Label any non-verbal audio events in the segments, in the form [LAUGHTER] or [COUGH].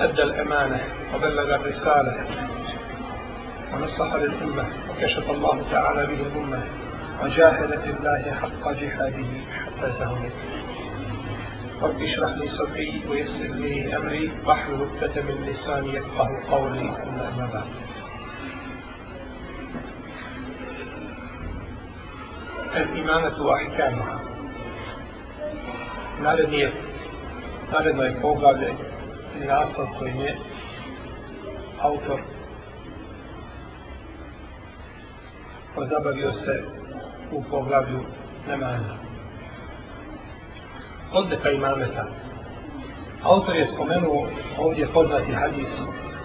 أدى الأمانة وبلغ الرسالة ونصح للأمة وكشف الله تعالى به الأمة وجاهد في الله حق جهاده حتى زهمت رب اشرح لي صدري ويسر لي أمري واحلل عقدة من لساني يفقه قولي ثم أما بعد. الإمامة وأحكامها. naredni je naredno je poglavlje ili naslov kojim je autor pozabavio se u poglavlju namaza. Odlika imameta. Autor je spomenuo ovdje poznati hadis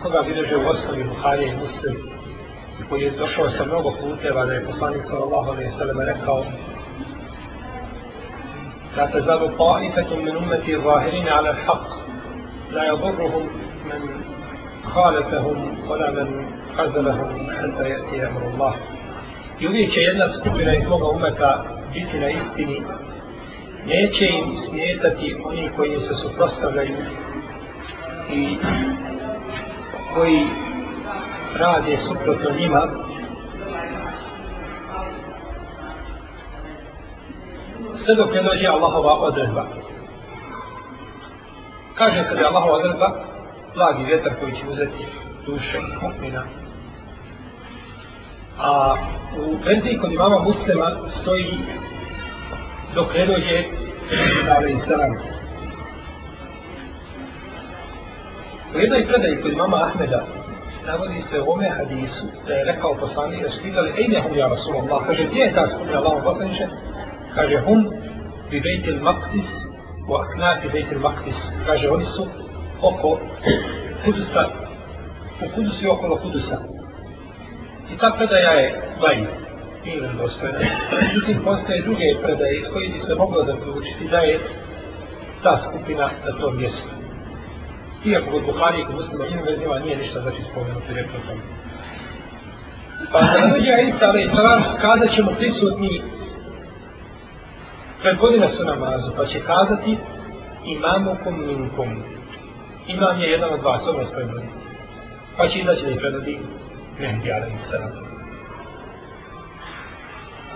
koga bileže u osnovi Buharije i Muslim i koji je došao sa mnogo puteva da je poslanik sallallahu alaihi sallam rekao لا تزال طائفة من أمتي الظاهرين على الحق لا يضرهم من خالفهم ولا من خذلهم حتى يأتي أمر الله I uvijek će jedna skupina iz moga umeta biti na istini. Neće im smijetati oni koji se suprostavljaju i koji rade suprotno njima. Sve dok ne dođe Allahova odredba. Kaže kad je Allahova odredba, blagi vjetar koji će uzeti duše mu'mina. A u verziji kod imama muslima stoji dok ne dođe Dale i Salam. U jednoj predaji kod imama Ahmeda navodi se u ome hadisu da je rekao poslani da su vidjeli ejne hum ja Rasulullah. Kaže, gdje je ta skupina Allahom poslaniče? Kaže, hum bi bejtil maqdis u aknati Bejtel Maktis, Kaže, oni su oko Kudusa, u Kudusu i okolo Kudusa. I ta predaja je vajna, nije dostojna. Međutim, postoje druge predaje iz koji bi se moglo zaključiti da je ta skupina na tom mjestu. Iako kod Buhari i kod muslima njim verzima nije ništa znači spomenuti rekao tome. Pa kada dođe Isa, ali kada ćemo prisutni pred su namazu, pa će kazati imamukum minkum. Imam je jedan od vas, ovo je predvodi. Pa će izaći da je predvodi Mehdi alaihi sallam.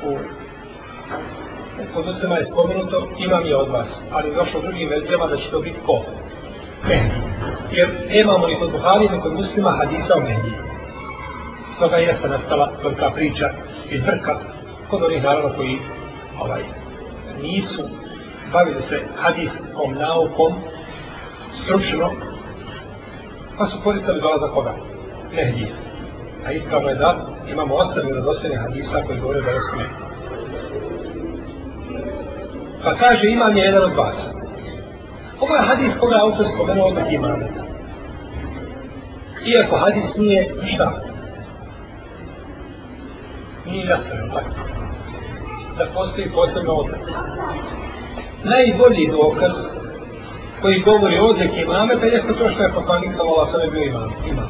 U kod je spomenuto, imam je od vas, ali došlo drugim verzijama da će to biti ko? Mehdi. Jer nemamo ni kod Buhari, ni kod muslima hadisa o Mehdi. Stoga jeste nastala tolika priča iz vrka kod onih naravno koji ovaj, nisu bavili se hadiskom naukom stručno, pa su koristali dolazak koga? Mehdija. A ispravno je da imamo ostali radosljedne hadisa koji govore da je skune. Pa kaže, imam je jedan od vas. Ovo je hadis koga autor spomenuo od imameta. Iako hadis nije šta? Nije jasno, tako? Da postoji posebno odlek. Najbolji dokaz koji govori o odlike imameta jeste to što je poslanik sa vola bio imam. imam.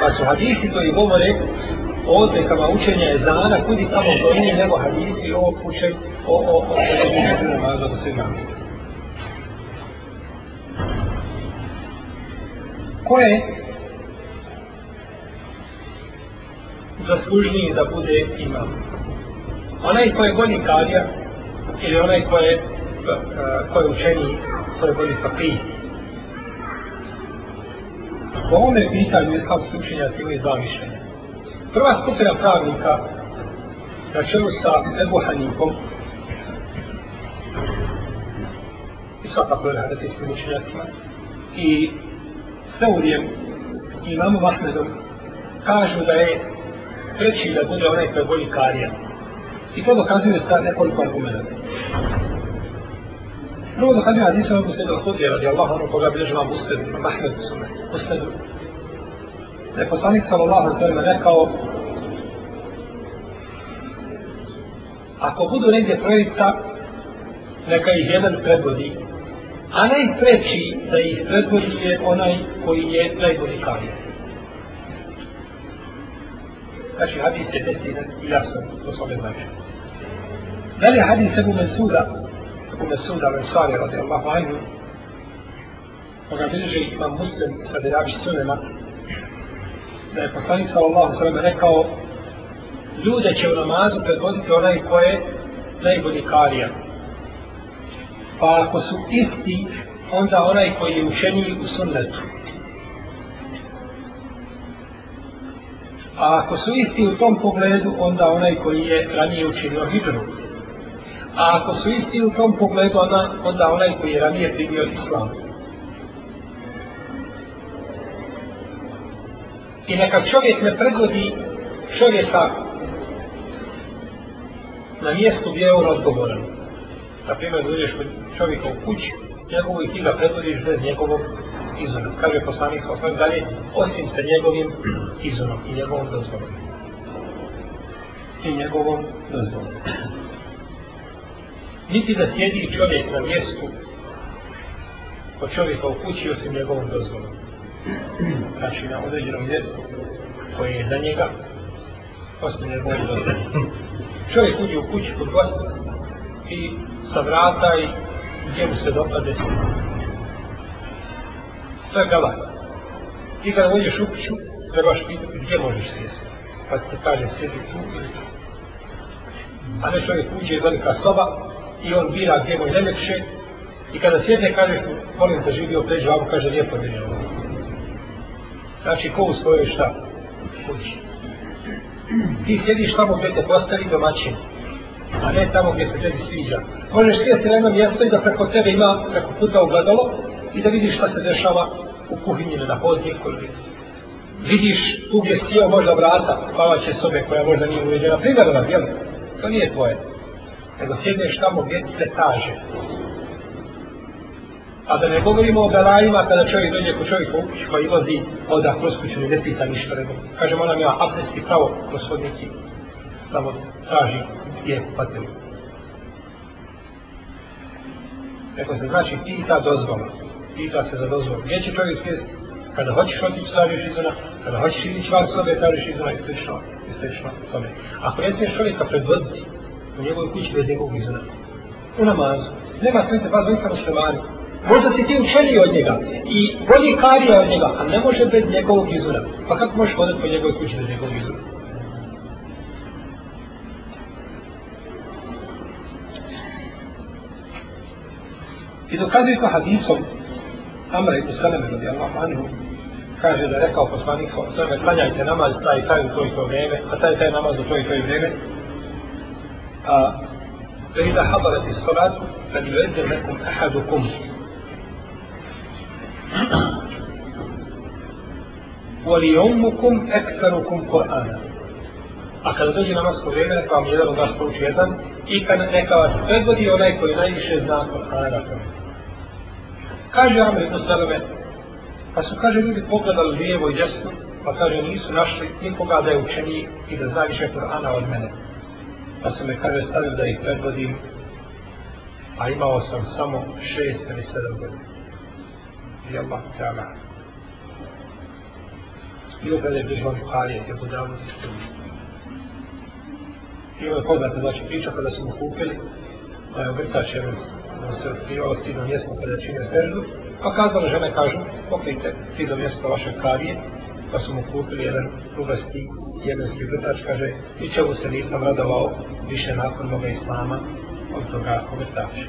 Pa su hadisi koji govore o odlikama učenja ezana kudi tamo brojnije nego hadisi o kuće o, o, o sređenju namaza do svima. Ko je zaslužniji da bude imam? Onaj ko je bolji kadija ili onaj ko je, eh, ko je učeni, ko je bolji fakih? Po ovome pitanju islamski učenjaci imaju dva mišljenja. Prva skupina pravnika na čelu sa Ebu Hanifom i svakako je hadijskim učenjacima i Seurijem i imamom Ahmedom kažu da je treći da bude onaj koji je bolji karija. I to dokazuje sa nekoliko argumenta. Prvo da kada je Hadisa Abu Sejda Hudija radi Allah ono koga bilježi vam Muslim, Mahmed Sume, Muslim, da je poslanik sallallahu sallam rekao ako budu negdje trojica neka ih jedan predvodi a najpreći da ih predvodi je onaj koji je najbolji karijer znači hadis je decidan i jasno to svome znači dalje hadis Ebu Mesuda Ebu Mesuda Mensari radijallahu anhu koga bilježe imam muslim sa Birabi Sunema da je poslanik sallallahu sallam rekao ljude će u namazu predvoditi onaj ko je najbolji karija. Pa ako su isti, onda onaj koji je učeniji u sunnetu. A ako su isti u tom pogledu, onda onaj koji je ranije učinio hijđru. A ako su isti u tom pogledu, onda, onda onaj koji je ranije primio islam. I neka čovjek ne predvodi čovjeka na mjestu gdje je on odgovoran. Na primjer, dođeš kod čovjeka u kući, njegovu i ti ga predvodiš bez njegovog izvora. Kaže poslanik sa osvijem dalje, osim sa njegovim izvorom i njegovom dozvolom. I njegovom dozvolom. Niti da sjedi čovjek na mjestu kod čovjeka u kući osim njegovom dozvolom. Znači na određenom mjestu koje je za njega osim njegovom dozvolom čovjek uđe u kući kod gosta i sa vrata i gdje mu se dopade se. to je gala ti kada uđeš u kuću trebaš pitati gdje možeš sjesti pa ti kaže sjedi tu ili tu a ne čovjek uđe velika soba i on bira gdje mu je najljepše i kada sjedne kažeš mu molim te živio pređu a kaže lijepo mi je znači ko u svojoj šta kući ti sjediš tamo gdje te postavi domaćin, a ne tamo gdje se tebi sviđa. Možeš sjesti na jedno mjesto i da preko tebe ima preko puta ugledalo i da vidiš šta se dešava u kuhinji na hodniku ili vidiš tu gdje sjeo možda vrata spavaće sobe koja možda nije uređena. Primjer jel? To nije tvoje. Nego sjedneš tamo gdje ti se kaže. A da ne govorimo o belajima kada čovjek dođe kod čovjeka u kuću pa izlazi oda kroz kuću ne pita ništa nego. Kažemo ona ima abdesti pravo kroz hodniki. Samo traži gdje patri. Neko se znači pita dozvola. Pita se za dozvolu. Gdje će čovjek sjesti? Kada hoćeš otići tražiš izuna, kada hoćeš ići van sobe tražiš izuna i slično. I slično tome. Ako ne smiješ čovjeka predvoditi u njegovoj kući bez njegovog izuna, u namazu, nema svete, vas nisam muslimani, Možda si ti učeniji od njega i bolji karija od njega, a ne može bez njegovog izuna. Pa kako možeš hodati po njegovoj kući bez njegovog izuna? I dokazuje to hadisom Amra ibn Salame radijallahu anhu kaže da je rekao poslanik o tome klanjajte namaz taj taj u to i to vreme, a taj taj namaz u to i to i vreme. A فإذا حضرت الصلاة فليؤذن لكم أحدكم وَلِيُمُّكُمْ أَكْثَرُكُمْ قُرْآنًا A kada dođe namasko vrijeme, neka vam jedan od vas prouči jedan i kada neka vas predvodi onaj koji najviše zna Kur'ana. Kaže Amr ibn Salame, pa su, kaže, ljudi pogledali lijevo i desno, pa kaže, nisu našli nikoga da je učeni i da zna više Kur'ana od mene. Pa sam me, kaže, stavio da ih predvodim, a imao sam samo šest ili sedam godina I Allah ta'ala. I opet je bližvan Buharije, je podavno ispravno. I ovo je poznata znači priča kada smo kupili, da je obrtač jedan da se otkrivao stidno mjesto kada čine seždu, pa kazala žene kažu, pokrijte stidno mjesto vaše karije, pa su mu kupili jedan rubasti jemenski vrtač, kaže, i čemu se nisam radovao više nakon moga islama od toga obrtača.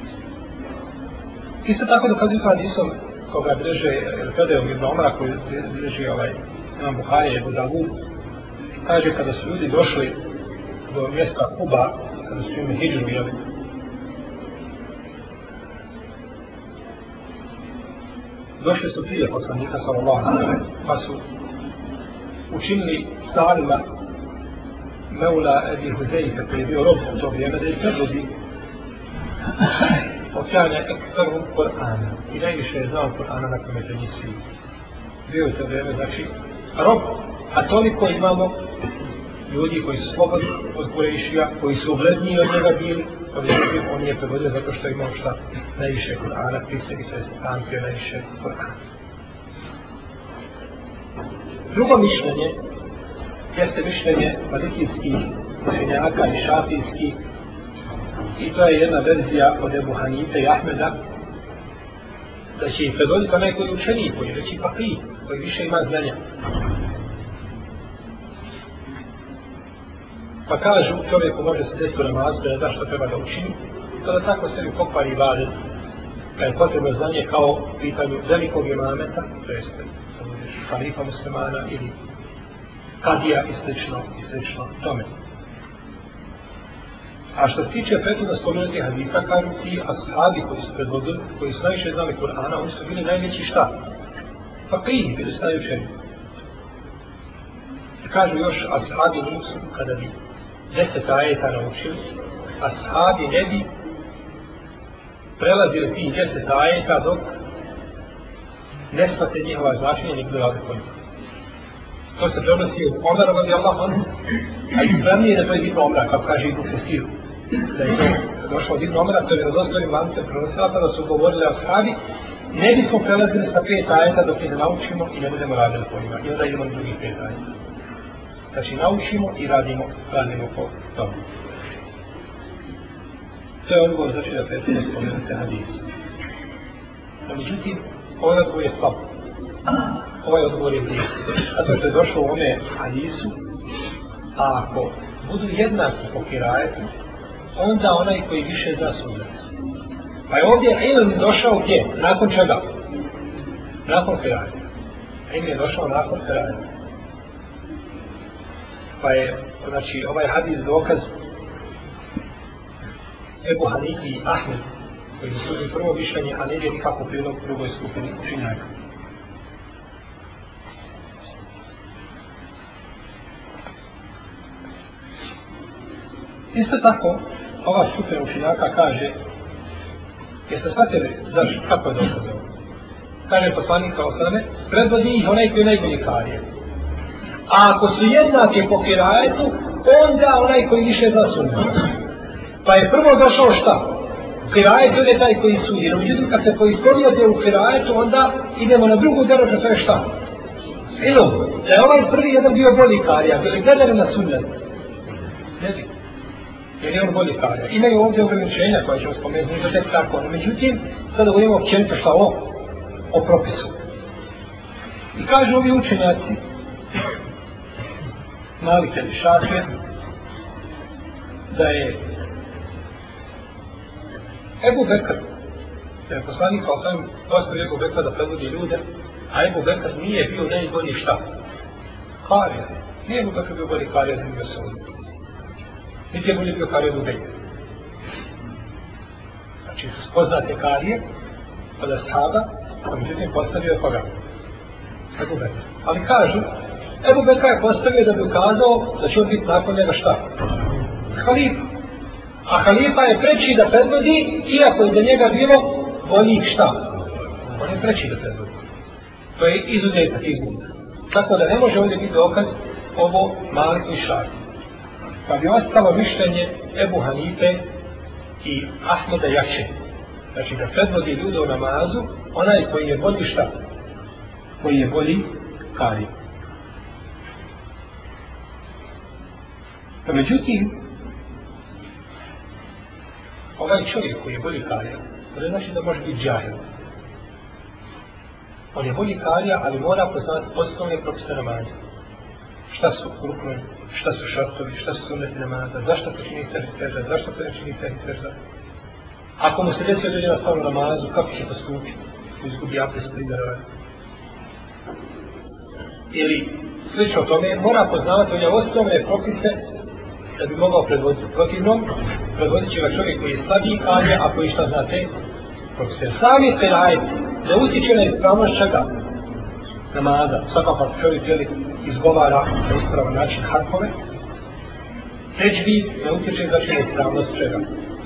Isto tako dokazuju hadisom koga drže eh, predajom Ibn Omara koji drži ovaj Imam Buharije i Budavu kaže kada su ljudi došli do mjesta Kuba kada su im hijđu jeli došli su prije poslanika sallallahu alaihi pa su učinili stalima Meula Ebi Huzeyfe, koji je bio rob u to vrijeme, da je prvodi očanja ekstrum Kur'ana. I najviše je znao Kur'ana na kome te nisi bio je to vrijeme, znači rob. A toliko imamo ljudi koji su slobodni od Kurešija, koji su uvredniji od njega bili, Objektiv, znači, on je prevodio zato što je imao šta najviše Kur'ana, pisa i to je stankio najviše Kur'ana. Drugo mišljenje jeste mišljenje malikijskih učenjaka i šafijskih i to je jedna verzija od Ebu Hanife i Ahmeda da će im predvoditi onaj koji učeni, koji reći pa koji više ima znanja. Pa kažu, čovjeku može se desiti u namazu da ne zna što treba da učini, to da tako se mi pokvari vade, da je potrebno znanje kao pitanju velikog imameta, to jeste halifa muslimana ili kadija i slično, i slično tome. A što se tiče prethodno spomenuti hadisa, kažu ti ashabi koji su predvodili, koji su najviše znali Kur'ana, oni su bili najveći šta? Fakih, bili su najučeni. Kažu još, ashabi nisu, kada bi deset ajeta naučili, ashabi ne bi prelazili ti deset ajeta dok ne shvate njihova značenja ni gledali rade kojima. To se prenosi u Omer radi Allah on, a i spremnije da to je Ibn Omera, kako kaže Ibn Kesir. Da je to došlo od Ibn Omera, to je vjerozostojnim lancem prenosila, pa tada su govorili o sahabi, ne bismo prelazili sa pet ajeta dok ne naučimo i ne budemo radili po njima. I onda idemo na drugih pet ajeta. Znači naučimo i radimo, radimo po tomu. To je odgovor znači da prethodno spomenute hadise. No, međutim, ovaj odgovor je slab. Ovaj odgovor je nije. Zato što je došlo u ome hadisu, a ako budu jednaki po kirajetu, onda onaj koji više zna sunnet. Pa je ovdje ilm došao gdje? Nakon čega? Nakon kirajeta. Ilm je došao nakon kirajeta. Pa je, znači, ovaj hadis dokaz Ebu Hanifi i Ahmed, koji su prvo mišljenje, a ne je nikako prilog drugoj skupini učinjaka. Isto tako, ova skupina učinjaka kaže, jeste shvatili, zašto, kako je došlo do Kaže poslanik sa osrame, predvodi ih onaj koji je najbolji karije. A ako su jednake po kirajetu, onda onaj koji više zna. Pa je prvo došao šta? Kirajet je taj koji sudi. No, međutim, kad se poistovijete u kirajetu, onda idemo na drugu derođu, to je šta? Ilum. Da je ovaj prvi jedan bio bolji karija, bili gledali na sunnet. Ne bi. Jer je on bolji karija. Imaju ovdje ograničenja koje ćemo spomenuti, nije to tek tako. No, međutim, sada govorimo općenito šta o, o propisu. I kažu ovi učenjaci, [CLEARS THROAT] Malik ili Šafir, da je Ebu Bekr, da je poslanik kao sam postoji Ebu Bekra da predvodi ljude, a Ebu Bekr nije bio najbolji šta? Karija. Nije Ebu Bekr bio bolji karija za njega se odnosi. Niti je bolji bio karija za Ubejde. Znači, poznate karije od Ashaba, a međutim postavio je koga? Ebu Bekr. Ali kažu, Ebu Bekr je postavio da bi ukazao da će on biti nakon njega šta? Halifa. A halifa je preći da predvodi, iako je za njega bilo bolji šta. On je preći da predvodi. To je izuzetak izgleda. Tako da ne može ovdje biti dokaz ovo malik i šarki. Pa bi ostalo mišljenje Ebu Hanife i Ahmeda Jače. Znači da predvodi ljude u namazu, onaj koji je bolji šta? Koji je bolji kari. Pa međutim, ovaj čovjek koji je bolji karija, to ne znači da može biti džahil. On je bolji karija, ali mora poznati osnovne propise namaza. Šta su rukne, šta su šartovi, šta su sunneti namaza, zašto se čini sebi sveža, zašto se ne čini sebi sveža. Ako mu se desi određena stvar u namazu, kako će postupiti? Izgubi apres primjera. Ili slično tome, mora poznavati ove osnovne propise da bi mogao predvoditi protivnom, predvodit će ga čovjek koji je slabiji kalje, a koji šta znate, kako se sami terajt, ne utječe na ispravnost čega? Namaza. Svaka pa čovjek jeli, izgovara na ispravan način harkove, teđbi ne utječe znači na ispravnost čega?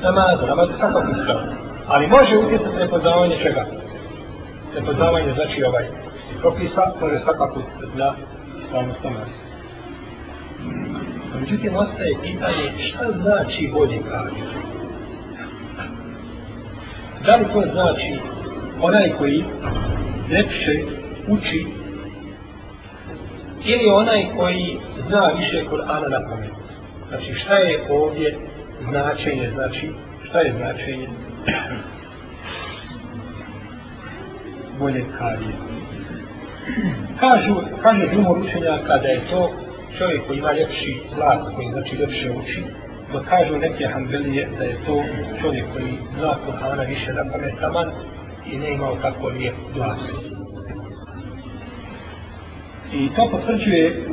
Namaza. Namaz je svakako ispravan. Ali može utjecati nepoznavanje čega? nepoznavanje znači ovaj propisa, može svakako utjecati na ispravnost namaza. Međutim, ostaje pitanje šta znači bolji kafir? Da li to znači onaj koji lepše uči ili onaj koji zna više Kur'ana na pamet? Znači šta je ovdje značenje, znači šta je značenje bolje karije? Kažu, kaže drugo učenja kada je to čovjek koji ima ljepši glas, koji znači ljepše uči, da kažu neke hanbelije da je to čovjek koji zna Kur'ana više na pametaman i ne imao tako lijep glas. I to potvrđuje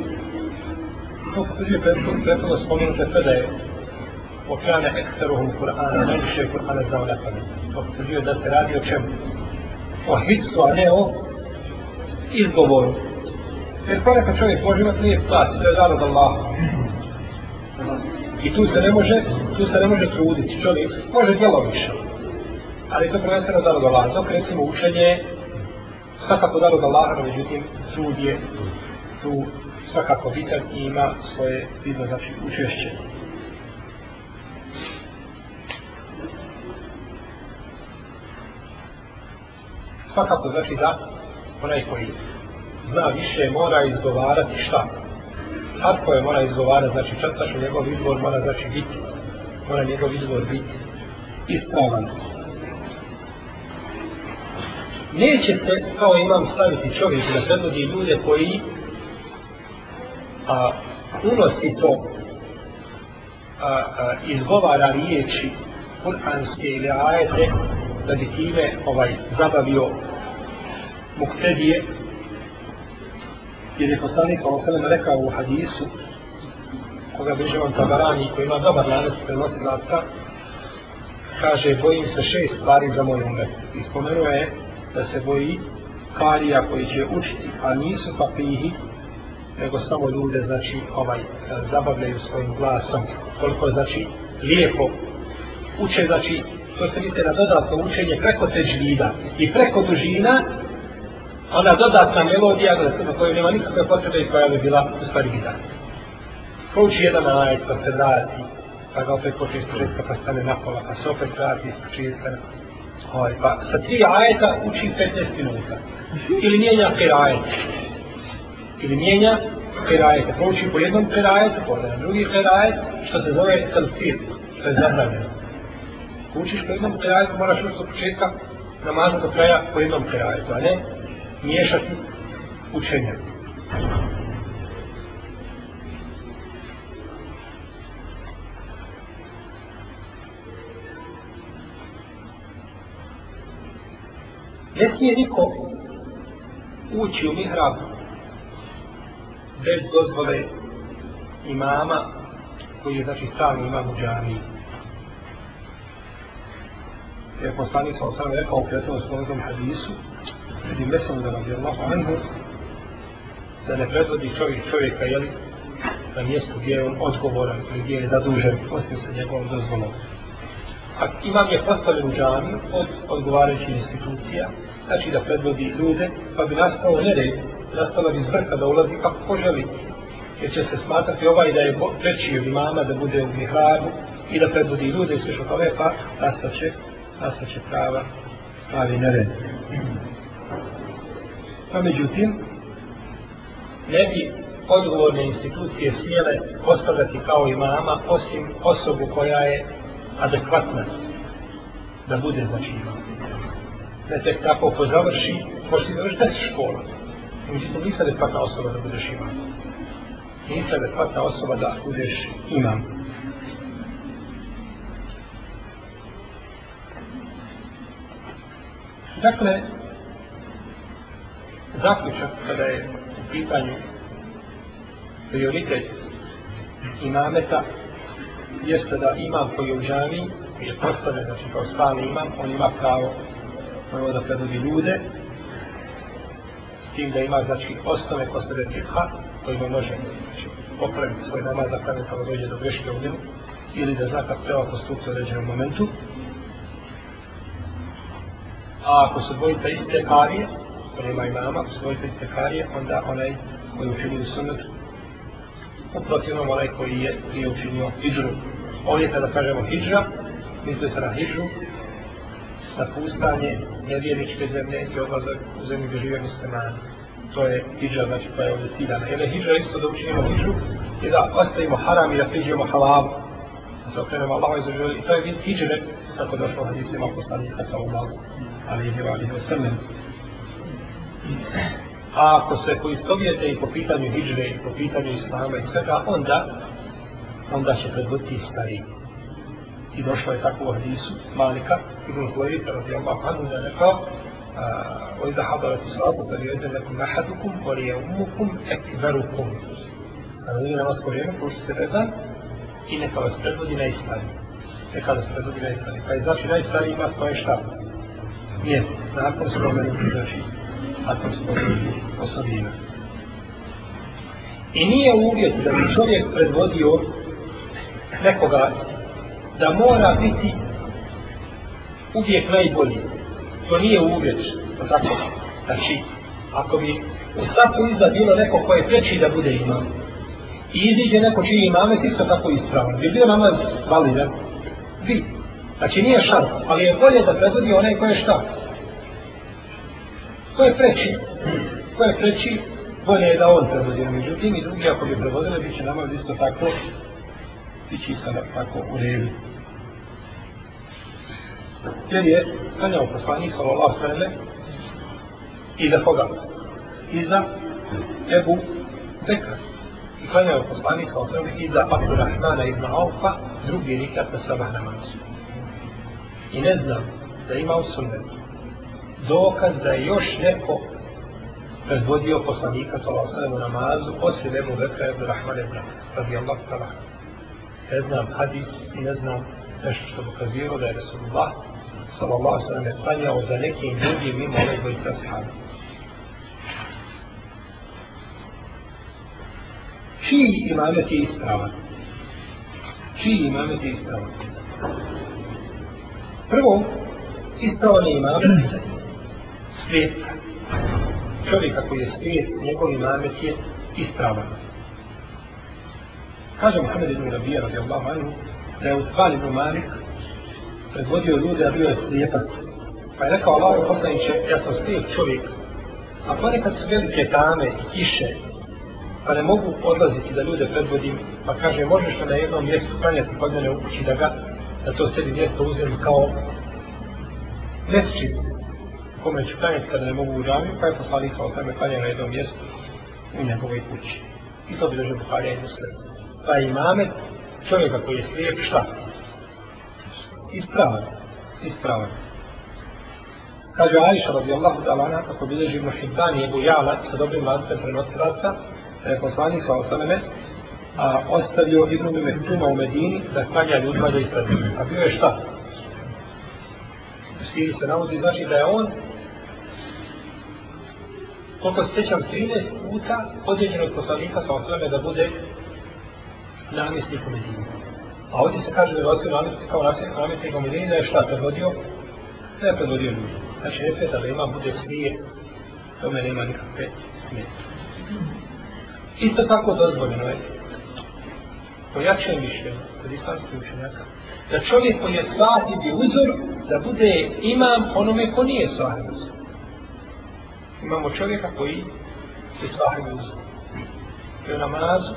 to potvrđuje prethodno spomenute predaje o kane eksteruhum Kur'ana, najviše Kur'ana znao na pamet. To potvrđuje da se radi o čemu? O hitsu, a ne o izgovoru. Jer ponekad čovjek može imati lijep glas, to je dar od Allaha. I tu se ne može, tu se ne može truditi. Čovjek može djelovično. Ali to prvenstveno dar od Allaha. Dok recimo učenje svakako dar od Allaha, no međutim trud je tu svakako bitan i ima svoje vidno znači učešće. Svakako znači da onaj koji zna više mora izgovarati šta? Kako je mora izgovarati, znači četaš njegov izgovor mora znači biti, mora njegov izgovor biti ispravan. Neće se kao imam staviti čovjek da predvodi ljude koji a, unosi to a, a, izgovara riječi kuranske ili ajete da bi time ovaj zabavio muktedije jer je poslanik ovo sve rekao u hadisu koga bliže on tabarani koji ima dobar lanac prenosilaca kaže bojim se šest stvari za moj umet. I spomenuo je da se boji karija koji će učiti a nisu papihi nego samo ljude znači ovaj zabavljaju svojim glasom. Koliko znači lijepo uče znači to se misle na dodatno učenje preko teđvida i preko dužina ona dodatna melodija na kojoj nema nikakve potrebe i koja bi bila u stvari gitar. Prouči jedan ajet pa se vrati, pa ga opet počne iz pa stane na pola, pa se opet vrati iz početka. Ovaj, pa sa tri ajeta uči 15 minuta. Ili mijenja per ajet. Ili mijenja per ajet. Prouči po jednom per ajetu, po jedan drugi per ajet, što se zove talfir, što je zabranjeno. Učiš po jednom per ajetu, moraš učiti od početka namaza do kraja po jednom per ajetu, a ne miješati učenja. Ne smije niko ući u mihrab bez dozvole imama koji je znači stalni imam u džaniji. Jer poslanik sam sam rekao u prijateljom spomenutom hadisu Ibn Mesud radijallahu anhu da ne predvodi čovjek čovjeka jeli, na mjestu gdje je on odgovoran ili gdje je zadužen osim sa njegovom dozvolom. A imam je postavljen u džamiju od odgovarajućih institucija, znači da predvodi ljude, pa bi nastalo nered, nastala bi zbrka da ulazi kako poželi. Jer će se smatrati ovaj da je veći od imama da bude u mihrabu i da predvodi ljude i sve što tome, pa nastaće, nastaće prava, pravi nered. Pa međutim, ne bi odgovorne institucije smjele postavljati kao imama osim osobu koja je adekvatna da bude znači imam. Ne tek tako ko završi, poslije da još deset škola. Međutim, nisi adekvatna osoba da budeš imam. Nisi adekvatna osoba da budeš imam. Dakle, zaključak kada je u pitanju prioritet imameta jeste da imam koji je u džami je postavljen, znači kao stali imam, on ima pravo prvo da predvodi ljude s tim da ima znači osnove ko se koji kojima može znači, popraviti svoj namaz da kada kada dođe do greške u njemu ili da zna kako treba postupiti u određenom momentu. A ako su dvojica iste karije, ako nema imama, ako su dvojica iste onda onaj koji je učinio sunnet, u protivnom onaj koji je prije učinio hijđru. Ovdje kada kažemo hijđra, misli se na hijđru, napustanje nevjerničke zemlje i odlazak u zemlju gdje žive muslimani. To je hijđa, znači koja je ovdje ciljana. Jer je hijđa isto da učinimo hijđu i da ostavimo haram i da priđemo halalu. Da se okrenemo Allaho i zaživali. I to je vid hijđre, tako došlo hadisima poslanika sa Allahu. Ali je bila i wasallam. A ako se poistovijete i po pitanju hijđre i po pitanju islama i svega, onda onda će predvoditi stariji i došlo je tako u hadisu Malika ibn Huwaita radijallahu anhu da je rekao وإذا حضرت الصلاة فليؤذن لكم أحدكم وليؤمكم أكبركم kada ljudi namaz po vrijeme, pručite vezan i neka vas predvodi najstariji. Neka vas predvodi najstariji. Pa je znači najstariji ima svoje šta? Mjesto. Nakon spomenuti, znači, ako spomenuti osobina. I nije uvjet da bi čovjek predvodio nekoga da mora biti uvijek najbolji. To nije uvjet, to tako. Znači, ako bi u svaku iza bilo neko ko je preći da bude imam, i iziđe neko čiji imamet isto tako ispravno, bi bio namaz validan? Bi. Znači nije šar, ali je bolje da predvodi onaj ko je šta? Ko je preći? Ko je preći? Bolje je da on predvodi. Međutim, i drugi ako bi predvodili, bit će namaz isto tako, bit će isto tako u redu jer je kanjao poslanik sallallahu sallam iza koga? Iza Ebu Bekra. I klanjao poslanik sallallahu sallam iza Abu Rahmana ibn Aufa drugi rikat na sabah namazu. I ne znam da ima u sunnetu dokaz da je još neko predvodio poslanika sallallahu sallam u namazu osim Ebu Bekra ibn Rahman ibn radijallahu ta'ala. Ne znam hadis i ne znam nešto što dokazio da je Resulullah sallallahu alaihi sallam je klanjao za nekim drugim mimo ove dvojice sahaba. Čiji imamet je ispravan? Čiji imamet je ispravan? Prvo, ispravan je imamet svijeta. Čovjek ako je svijet, njegov imamet je ispravan. Kaže Muhammed ibn Rabija radijallahu anhu da je utfal ibn Malik predvodio ljude, a bio je slijepac. Pa je rekao Allah poslaniče, ja sam slijep čovjek, a ponekad su velike tame i kiše, pa ne mogu odlaziti da ljude predvodim, pa kaže, možeš na jednom mjestu klanjati kod mene u kući da ga, da to sebi mjesto uzem kao mesčit, kome ću klanjati kada ne mogu u džami, pa je poslanik sa osvrame klanjao na jednom mjestu u njegovoj kući. I to bi držao Buharija i Muslim. Pa imamet čovjeka koji je slijep, šta? ispravan, ispravan. Kaže Aisha radijallahu ta'ala anha kako bilježi Ibn Hibban i Ebu Jala sa dobrim lancem prenosilaca, da je poslanik sa osaname a ostavio Ibn Mehtuma u Medini da klanja ljudima da ispravi. A bio je šta? Stili se navodi, znači da je on koliko se sjećam 13 puta određeno od poslanika sa osvrame da bude namjesnik u Medini. A ovdje se kaže da je osvrame namestnik kao namestnik u Medini da je šta predvodio? Da je predvodio ljudi. Znači ne smeta da ima bude smije, tome nema nikakve smije. Isto tako dozvoljeno je, po jačem mišljenju, kod islamskih učenjaka, da čovjek koji je sahib i uzor, da bude imam onome ko nije sahib uzor. Imamo čovjeka koji je sahib uz I u namazu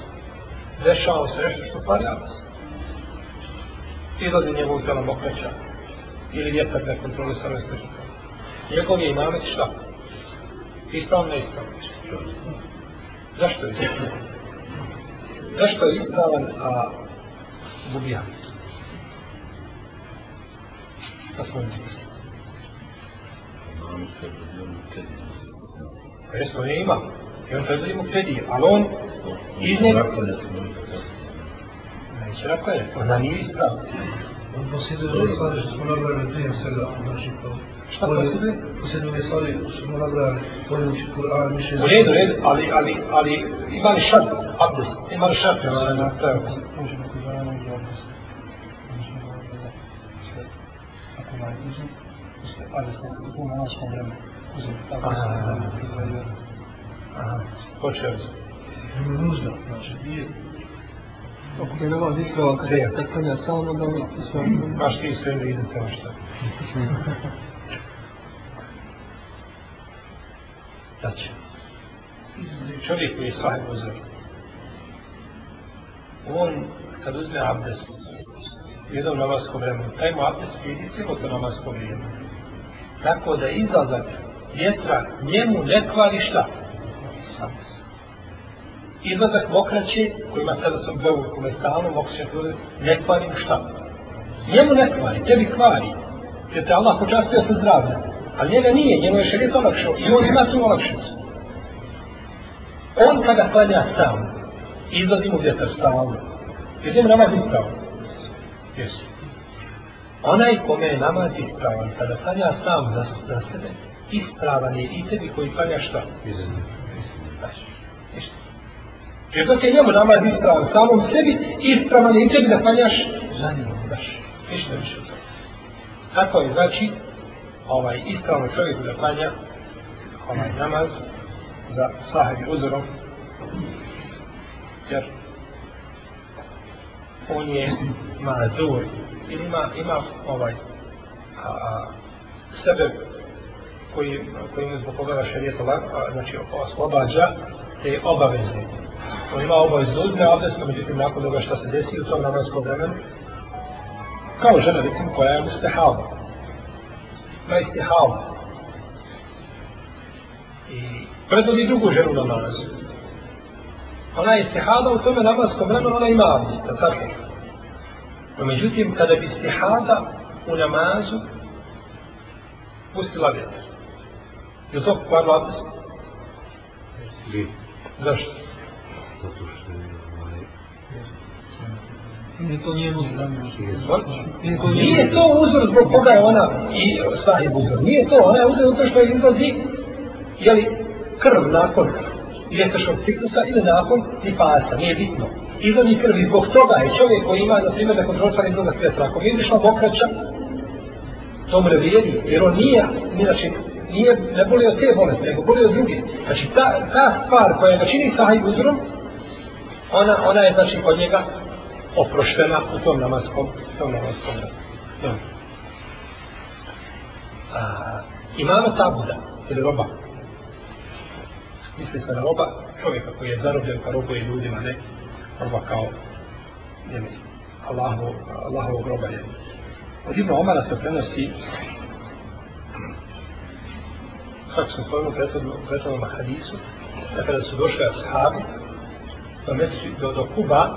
dešao se nešto što pada izlazi njegov tela mokreća ili vjetar ne kontroli sa raspeću. Njegov je imamet šta? Ispravno ne ispravno. Zašto je ispravno? Zašto je ispravan, a gubija? Šta smo Pa jesmo, on je ima. I on predvodi mu kredije, ali on iz njega... Neće napraviti, onda nije ispravno. On posjeduje stvari što smo nabrali prije svega, znači to. Šta posjeduje? Posjeduje stvari što smo nabrali, bolje uči Kur'an, više... U redu, redu, ali, ali, ali ima li šart, abdes, ima li šart, na kraju. Možemo Kur'an i abdes. Ako najbliže. Ali smo u namaskom vremenu. Uzim, tako Aha. se vremenu pripremio. Aha, počeo sam. Nužda, znači, nije... Ako je namaz isprava, kad je kad klanja sam, onda on isprava. Baš ti sve da ide samo što. Znači, čovjek koji je sahib uzor, on kad uzme abdest u jednom namaskom vremenu, taj mu abdest vidi cijelo to namasko vrijeme. Tako da izlazak vjetra njemu ne kvari šta? Abdest. Izlazak mokraće, koji ima sada sam bevu, kome stalno mokraće, ne kvari šta? Njemu ne kvari, tebi kvari. Jer te Allah počastio sa zdravljem. Ali njega nije, njemu je šarijet olakšao. I on ima tu olakšicu. On kada klanja sam, izlazi mu vjetar stalno. Jer njemu namaz ispravan. Jesu. Onaj kome je namaz ispravan, kada klanja sam za, za sebe, ispravan je i tebi koji klanja šta? Znaš, ništa. Jer dok je njemu namaz ispravan samom sebi, ispravan je i tebi da klanjaš za njim. Znaš, ništa više od toga. Tako je znači ovaj ispravno čovjeku da klanja ovaj namaz za sahibi uzorom jer on je mazur ili ima, ima ovaj a, a, sebe koji, koji mu zbog koga šarijet znači oslobađa te obaveze. On ima obavezu uzme abdestom, međutim nakon toga što se desi u tom namanskom vremenu, kao žena recimo koja je mustahaba. Ima istihaba. I predvodi drugu ženu namazu. Ona je istihada u tome namaskom vremenu, ona ima abdest, tako. No međutim, kada bi istihada u namazu pustila vjetar. Je to kvarlo abdest? Zašto? Zato što je ovaj... Nije to njenu zdravlju. Nije to, nije to uzor zbog koga je ona i sahib uzor. Nije to, ona je uzor zato što izlazi jeli, krv nakon vjetršnog ciklusa ili nakon nifasa, nije bitno. Izlazi krv i zbog toga je čovjek koji ima, na primjer, da kontrolisani izlazak vjetra. Ako mi izišla mokraća, to mu ne vrijedi, jer on nije, nije, znači, nije, ne boli od te bolesti, nego boli od druge. Znači, ta, ta stvar koja ga čini sahaj uzorom, ona, ona je, znači, kod njega oproštena u tom namaskom, tom namaskom Ja. A, imamo tabuda, ili roba. Misli se na roba čovjeka koji je zarobljen pa robuje ljudima, ne roba kao jeli, Allahov, Allahovog roba Jeli. Od Ibn Omara se prenosi kako sam spomenuo u prethodnom, hadisu, dakle, da kada su došli ashabi do, mesi, do, do Kuba,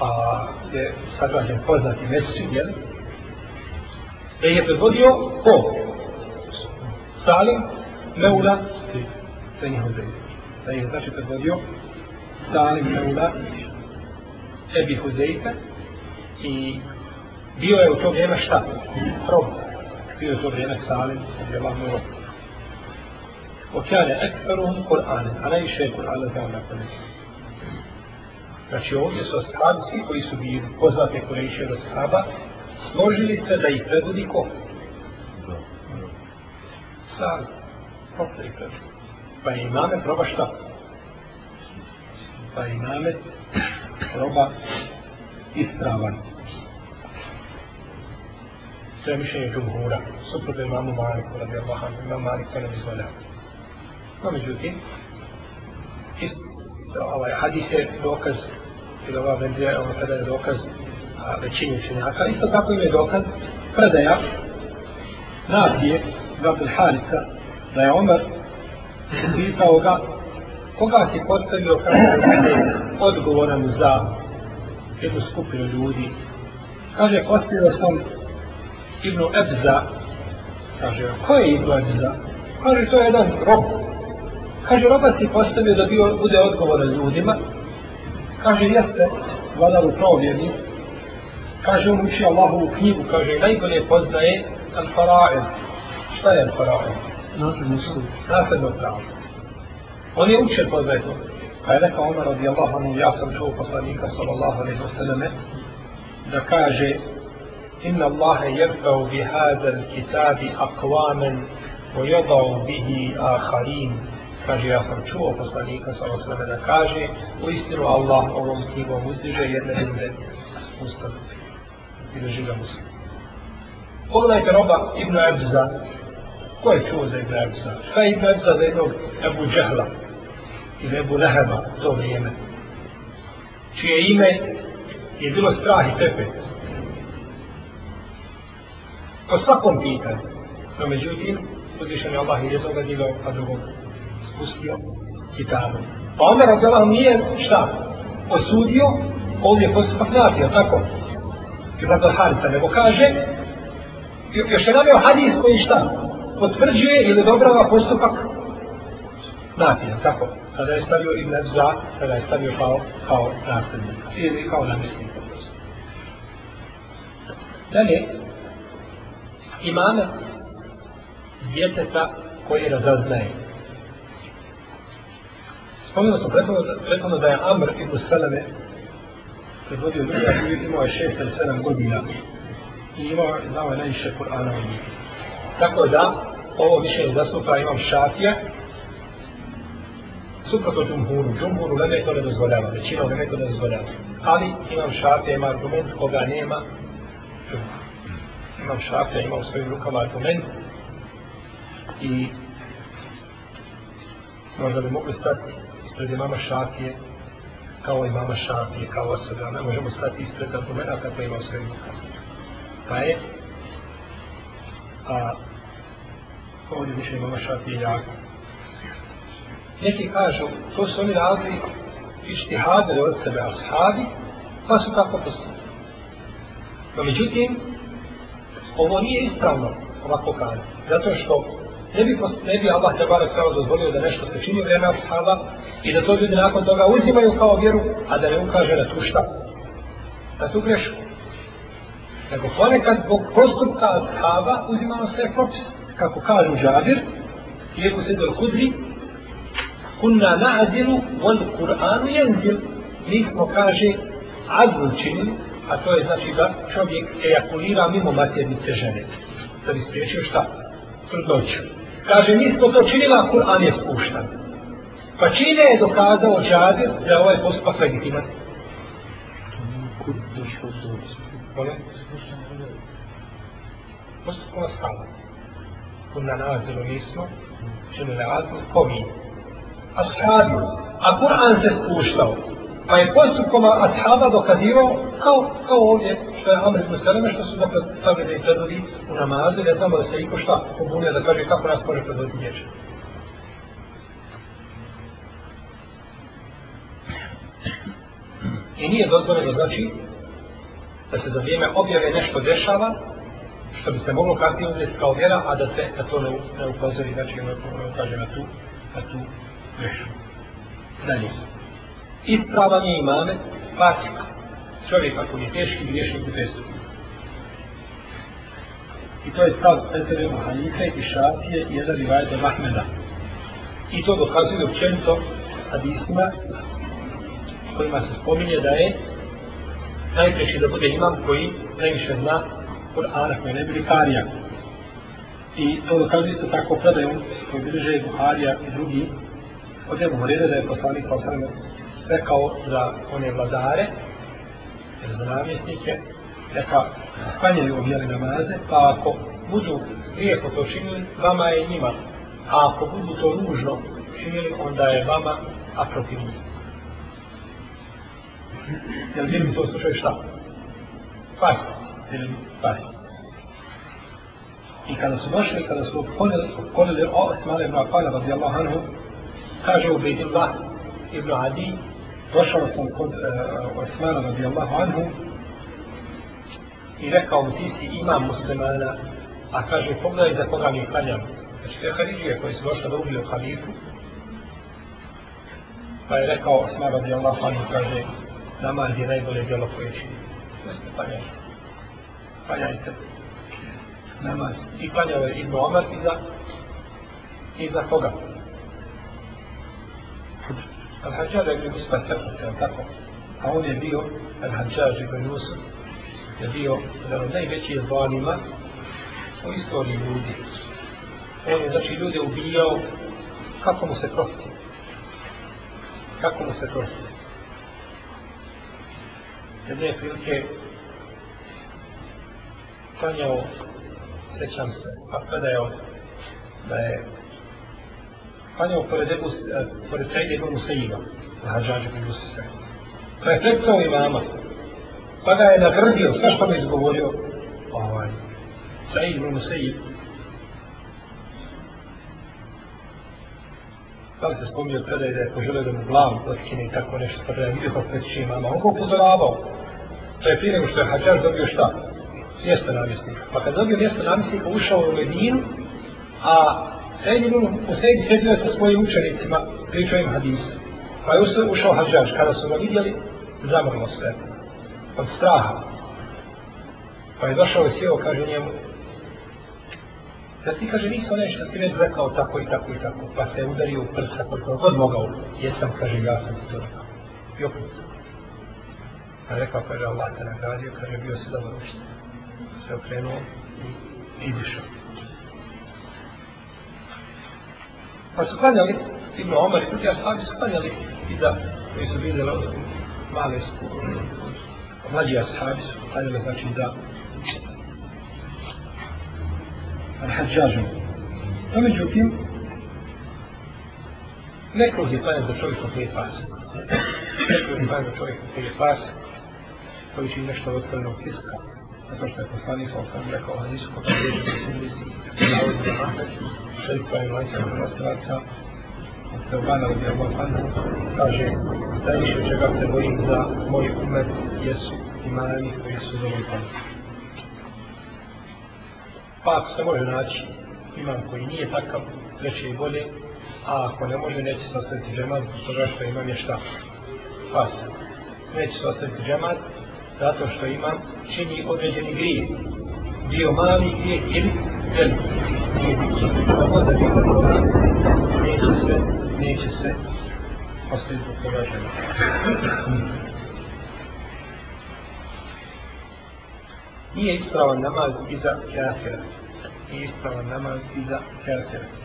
a je sagrađen poznati mesečin, jel? Da je predvodio ko? Salim, Meula, Beni Huzeyf. Da je znači predvodio Salim, Meula, Ebi Huzeyfe i bio je u to vrijeme šta? Rob. Bio je u to vrijeme Salim, je Allah mu rob. وكان أكثرهم قرآنا على أي شيء قرآن كان نقول Znači ovdje su ashabi, svi koji su bili poznate Kurejše od ashaba, složili se da ih predvodi ko? Sam. Kako ih predvodi? Pa je imamet roba šta? Pa je imamet roba ispravan. To je mišljenje džumhura. Suprotno imamu Maliku, radi Allah, imam Malik to ne dozvoljava. No, međutim, ist, ovaj hadis je dokaz, ili ova verzija, je ono kada je dokaz a, većini učenjaka, isto tako im je dokaz predaja Nafije, Zabel Harisa, da je Omer pitao ga koga si postavio kao odgovoran za jednu skupinu ljudi. Kaže, postavio sam Ibnu Ebza, kaže, ko je Ibnu Ebza? Kaže, to je jedan rob, Kaže, roba si postavio da bio, bude odgovoran ljudima. Kaže, jeste, vladar u provjeri. Kaže, on uči Allahovu knjigu, kaže, najbolje poznaje Al-Fara'il. Šta je Al-Fara'il? Nasljedno sud. Nasljedno pravo. On je učen poznaje to. Pa je rekao Omar radijallahu anhu, ja sam čuo poslanika sallallahu alaihi wa sallame, da kaže, إن الله يرفع بهذا الكتاب أقواما ويضع به آخرين kaže ja sam čuo poslanika sa osvrame da kaže u istinu Allah ovom knjigom uzdiže jedne ljude ustav i drži ga muslim. Pogledajte roba Ibn Abza. Ko je čuo za Ibrahim Abza? Šta je Ibrahim Abza za jednog Ebu Džahla ili Ebu Leheba u to vrijeme? Čije ime je bilo strah i tepet. Po svakom pitanju. No međutim, uzvišen je Allah i jednoga divao, a drugog spustio kitabu. Pa Omer radijalahu nije šta? Osudio, ovdje postupak napio, tako? Ibn Harita, pa nego kaže, još je navio hadis koji šta? Potvrđuje ili dobrava postupak napio, tako? Kada je stavio Ibn Abza, kada je stavio kao, kao nasljednik, ili kao namjesnik. Dalje, imame djeteta koji razaznaje. Spomenuo smo prethodno da je Amr ibn Salame predvodio ljudi, a imao je šest ili sedam godina i imao, znao je najviše Kur'ana u njih. Tako da, ovo mišljenje zastupa imam šafija, suprotno džumhuru. Džumhuru lebe to ne dozvoljava, većina lebe to ne dozvoljava. Ali imam šafija, ima argument koga nema. Imam šafija, ima u svojim rukama argument i možda bi mogli stati ispred imama šafije kao imama šafije, kao osobe, ne možemo stati ispred argumenta kako ima u svojim rukama. Pa je a ovdje više imama šafije jako. Neki kažu, to su oni razli ištihadili od sebe ashabi, pa su tako postupili. No međutim, ovo nije ispravno ovako kazati. Zato što ne bi, ne bi Allah te barek pravo dozvolio da nešto se čini u ashaba i da to ljudi nakon toga uzimaju kao vjeru, a da ne ukaže na tu šta? Na tu grešku. Nego ponekad zbog postupka ashaba uzimalo se propis, Kako kažu Žabir, iako se do kudri, kunna na'zilu on Kur'anu jenzil. Mi smo, kaže, azl činili, a to je znači da čovjek ejakulira mimo maternice žene. Da bi spriječio šta? Trudnoću. Kaže, mi smo to činili, a Kur'an je spuštan. Pa čine je dokazao Žabir da je ovaj postupak legitiman? Postupak vas kala. Kuna nazilu nismo, činili razlog ko mi? Ashabi. A Kur'an se spuštao. Pa je postupkom ashaba dokazivao kao, kao ovdje što je Amr ibn Salame što su dakle stavili da je predvodi u namazu ne znamo da se iko šta pobunio da kaže kako nas može predvoditi dječe. I nije dozvoljeno znači da se za vrijeme objave nešto dešava što bi se moglo kasnije uzeti kao vjera, a da se na to ne, ne upozori, znači ne, ukaže na tu, na tu grešu. Dalje ispravan je imame fasik. Čovjek ako je teški griješnik u testu. I to je stav Ezebe Mahanife i Šafije i jedan rivajet od Ahmeda. I to dokazuje općenito hadisma kojima se spominje da je najpreći da bude imam koji najviše zna Kur'ana koji ne bili karija. I to dokazuje isto tako predajom koji bilježe Buharija i drugi od Ebu Horeda da je poslanik poslanik rekao za one vladare, za namjesnike, neka klanjaju objeli namaze, pa ako budu lijepo to činili, vama je njima. A ako budu to ružno činili, onda je vama, a protiv njih. Jel vidim to slučaj šta? Fast. Ili fast. I kada su došli, kada su okolili o Osmane ibn Afana radijallahu anhu, kaže u ibn Adi, došao sam kod uh, Osmana radijallahu anhu i rekao mu ti si imam muslimana a kaže pogledaj za koga mi klanjam znači te Haridije koji su došli da ubiju halifu pa je rekao Osman radijallahu anhu kaže namaz je najbolje djelo koje čini jeste klanjaj klanjajte namaz i klanjao je Ibn Omar i za, i za koga Al-Hajjaj je Musa Tefut, tako? A on je bio Al-Hajjaj ibn Yusuf je bio jedan od najvećih zvanima u istoriji ljudi. On je znači ljude ubijao kako mu se prohti. Kako mu se prohti. Jedne prilike klanjao, sećam se, pa predajao da je klanjao pored Ebu, eh, pored Sejde Ebu Musaiba, na hađađe Ebu Musaiba. Pa je predstavio imama, pa ga je nagrdio, sve što mi izgovorio, ovaj, Sejde Ebu Musaiba, da li se spomnio predaj da je poželio da mu glavu otkine i tako nešto, pa da je vidio kako preći imama. On ga upozoravao. To je prije nego što je Hadžar dobio šta? Mjesto namjesnika. Pa kad dobio mjesto namjesnika, ušao u Medinu, a Sejdi ibn Usaid sjedio sa svojim učenicima, pričao im hadise. Pa je ušao Hadžar, kada su ga vidjeli, zamrlo sve. Od straha. Pa je došao i sjeo, kaže njemu, Da ti kaže, nisam nešto ti već rekao tako i tako i tako, pa se udario u prsa koliko god mogao. Jesam, kaže, ja sam ti to rekao. I opet. Pa rekao, kaže, Allah te nagradio, kaže, bio si dobro ušte. Se okrenuo i izišao. Pa su klanjali, Ibn Omar i drugi ashabi su klanjali iza, koji su bili male skupine. mlađi ashabi su klanjali, znači, za Al-Hadžažu. No, međutim, nekog je klanjati za čovjeka koji je pas. Nekog je klanjati za čovjeka koji je pas, koji čini nešto od otvorenog tiska. Zato što je poslanik sa osam rekao hadisu kod je da se misli navodno na Mahmed, šerik pa je lajca na rastraca, od Teobana od Java Fana, kaže, najviše čega se bojim za moj umet jesu imani koji su zavolitani. Pa ako se može naći imam koji nije takav, treće i bolje, a ako ne može, neće se ostaviti džemat, zbog toga što imam je šta? Pas. Neće se ostaviti džemat, zato što imam čini određeni grije. Bio mali grije ili veliki. Nije biti. Ovo da bi toga, neće sve, neće sve ostaviti toga žena. nije ispravan namaz iza kafira. Nije ispravan namaz iza kafira.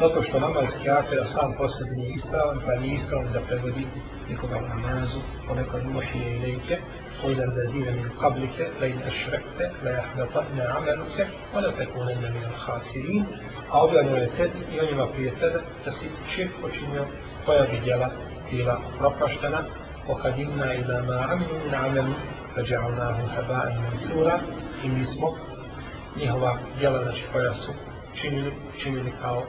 Zato što namaz kafira sam po sebi nije ispravan, pa nije ispravan da prevodi nikoga u namazu, ponekad umošije i lejke, وإذا الذين من قبلك لئن أشركت ليحبطن عملك ولا تكونن من الخاسرين a objavljeno je tebi i onima prije tebe da si širk počinio koja bi djela bila propaštena وقدمنا إلى ما عملوا من عمل فجعلناه هباء منثورا i mi smo njihova djela znači koja su činili, činili kao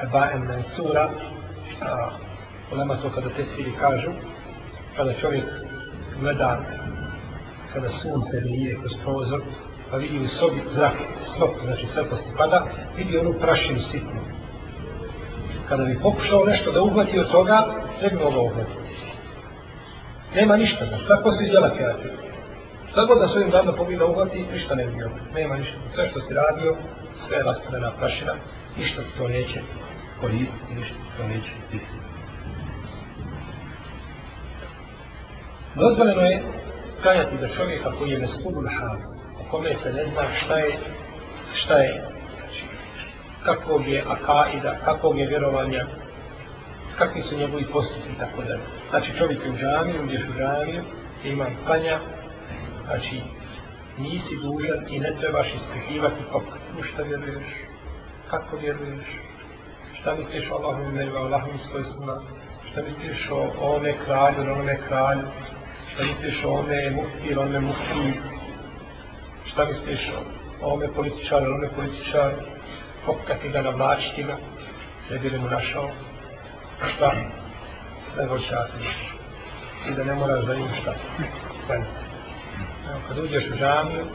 hebaem Mansura, a, ulema to kada te svi kažu kada čovjek gleda kada sunce nije kroz prozor pa vidi u sobi zrak stop, znači svetlost pada vidi onu prašinu sitnu kada bi pokušao nešto da uhvati od toga ne bi mogao uhvatiti Nema ništa, da šta poslije djela kafir. Šta god da svojim dana pobjeda uhvati, ništa ne bio. Nema ništa. Sve što si radio, sve je rastavljena prašina, ništa to neće koristiti, ništa to neće biti. Dozvoljeno je kajati za čovjeka koji je neskudul hal, o kome se ne zna šta je, šta je, znači, kakvog je akaida, kakvog je vjerovanja, kakvi su njegovi postupci i tako dalje. Znači čovjek je u džamiju, gdje u džamiju, ima klanja, znači nisi dužan i ne trebaš ispihivati pa u šta vjeruješ, kako vjeruješ, šta misliš o Allahom imenima, o Allahom svojstvima, šta misliš o ome kralju, o ome kralju, šta misliš o ome mufti, o ome mufti, šta misliš o ome političaru, o ome političaru, kopkati ga na vlačitima, ne bi li mu našao, šta? sve šafir. I da ne moraš da imaš šta. Hm. Evo, kad uđeš u džamiju,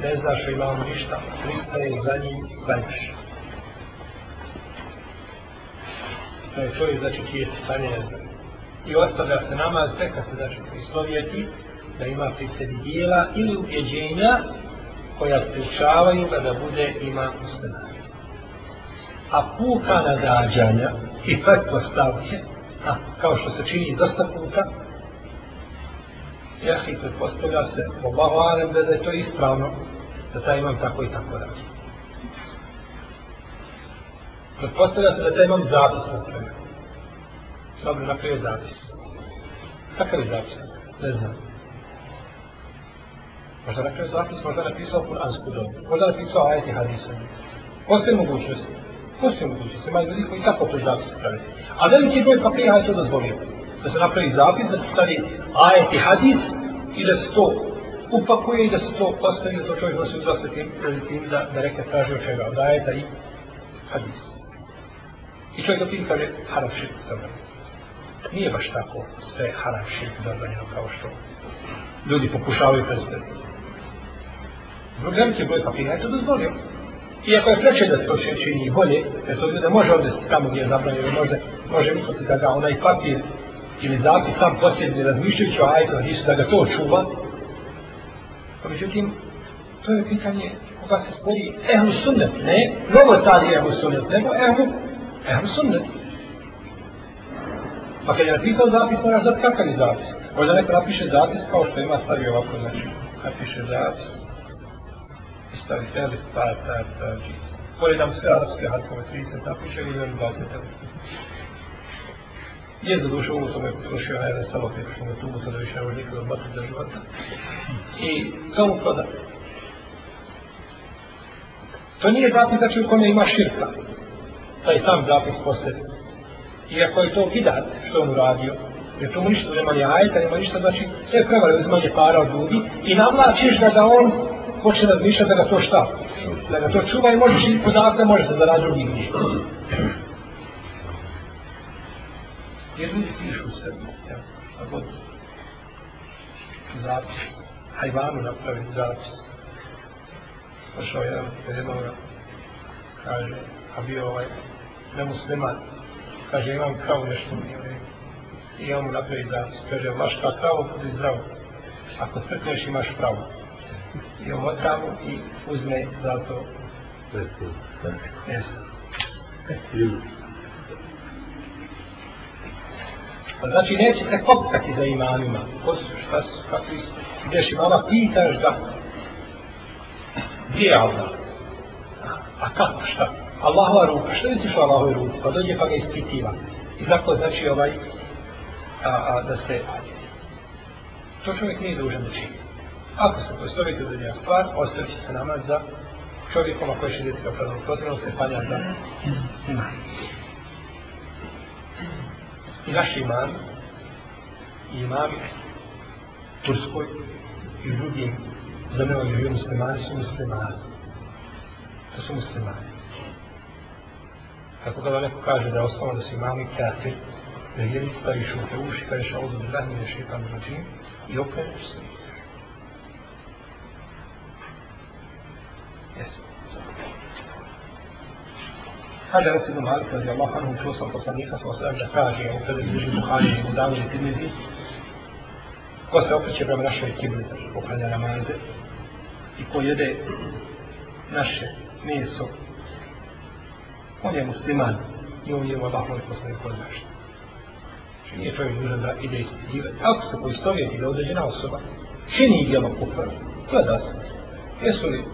ne znaš o imamu ništa, pristaje za njim, klanjaš. To je čovjek, znači, čijesti stanje ne zna. I ostavlja se namaz, teka se, znači, istovjeti, da ima pri sebi dijela ili ubjeđenja koja sprečavaju ga da bude ima musliman a puka nadađanja i pretpostavke, a kao što se čini dosta puta, Jahi, pretpostavlja se, Allahu alem, da je to ispravno, da taj imam tako i tako da. Pretpostavlja se da taj imam zapis napravio. Dobro, napravio zapis. Kakav je zapis? Ne znam. Možda napravio zapis, možda napisao Kur'ansku dobu, možda napisao ajeti hadisa. Postoje mogućnosti. Postoje mogućnosti. Ima ljudi koji tako to zapis pravi. A veliki broj papiha je to dozvolio. Da se napravi zapis, da se stavi ajeti hadis i da se to upakuje i da se to postavi, da to čovjek nosi uzva sa tim, tim da, da reka traži od čega, od ajeta i hadisa. I čovjek do tim kaže, haram širk dobro. Nije baš tako sve haram širk zabranjeno kao što ljudi pokušavaju predstaviti. Zbog velike broj papira je to dozvolio. Iako je preče da se to čini bolje, jer to ljude može odvesti tamo gdje je zabranjeno, može, može misliti da ga onaj papir ili zapis sam posljedni razmišljajući o ajto hadisu da ga to čuva. Pa međutim, to je pitanje koga se spori ehlu sunnet, ne novotari ehlu sunnet, nego ehlu, ehlu sunnet. Pa kad je napisao zapis, mora znati kakav je zapis. Možda neko napiše zapis kao što ima stavi ovako, znači, napiše zapis. I stavi felis, ta, pa, ta, pa, ta, pa, džis. Pored nam sve arabske harkove, 30 napiše i 20 napiše. Je za dušu ovo sam je potrošio na jedan salopet, što me tu muto da više ne nikada odbaciti za života. I to mu proda. To nije zapis znači u kome ima širka. Pa Taj sam zapis postavi. Iako je to vidat što on uradio, jer to mu ništa nema ni ajeta, nema ništa, znači sve je prevare uzmanje para od ljudi i navlačiš da ga on počne razmišljati da ga to šta? Da ga to čuva i možeš i podatke, može se zaradi drugih ništa. Jer ljudi pišu sebi, ja, a god zapis, hajvanu napraviti zapis. Pošao jedan jedan, kaže, a bio ovaj nemusliman, kaže, imam kravu nešto mi je, i on mu napravi zapis, kaže, vaška pa kravu, budi zdravo, ako crkneš imaš pravo. I on tamo i uzme za to. Jesu. Pa znači neće se kopkati za imanima. Ko su, šta su, kakvi su. Ideš imama, pitaš ga. Gdje je Allah? A kako, šta? Allahova ruka, što misliš o Allahove ruci? Pa dođe pa ga ispitiva. I zato znači ovaj, a, a, da se, to čovjek nije dužan da čini. Ako se postavite da je stvar, ostavit se namaz za čovjekom, ako je šediti kao pravno potrebno, se panja za iman. i naš imami, i imami Turskoj i drugim zemljama gdje žive muslimani su muslimani. To su muslimani. Tako kada neko kaže da je osnovan da su imami kafir, da je jedin staviš u te uši, kažeš a ovdje da nije šeitan rođim i okreneš se. Jesu. Kaže Anas ibn Malik radi Allah anhu čuo sam poslanika sa osvijem da kaže u kada izbliži Buhari u danu i Tirmizi ko se okreće prema našoj kibli poklanja namaze i ko jede naše meso on je musliman i on je u Allahove i poslanik od. Znači nije čovjek dužan da ide ispitivati. Ako se poistovjeti da određena osoba čini djelo kufra, to je da se. Jesu li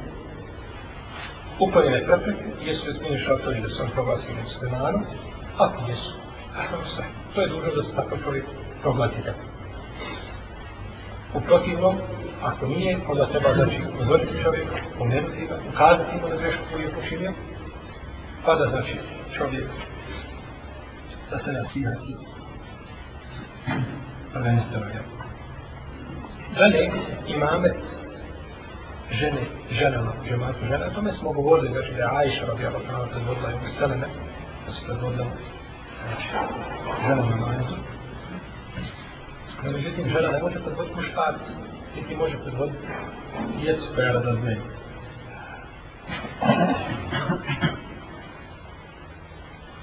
upaljene prepreke, jesu li smijeni šartovi da se on proglasi muslimanom, ako jesu, ako se, to je dužno da se tako čovjek proglasi tako. U protivnom, ako nije, onda treba znači uzoriti čovjeka, pomenuti ga, ukazati mu na grešku koju je počinio, pa da znači čovjek da se nasihati prvenstveno je. Dalje, imamet žene, ženama, džematu žena, o tome smo govorili, znači da je Aisha radi Allah kana predvodila i Selene, da se predvodila znači, žena na majetu. No, međutim, žena ne može predvoditi muškarci, niti može predvoditi djecu koja je zne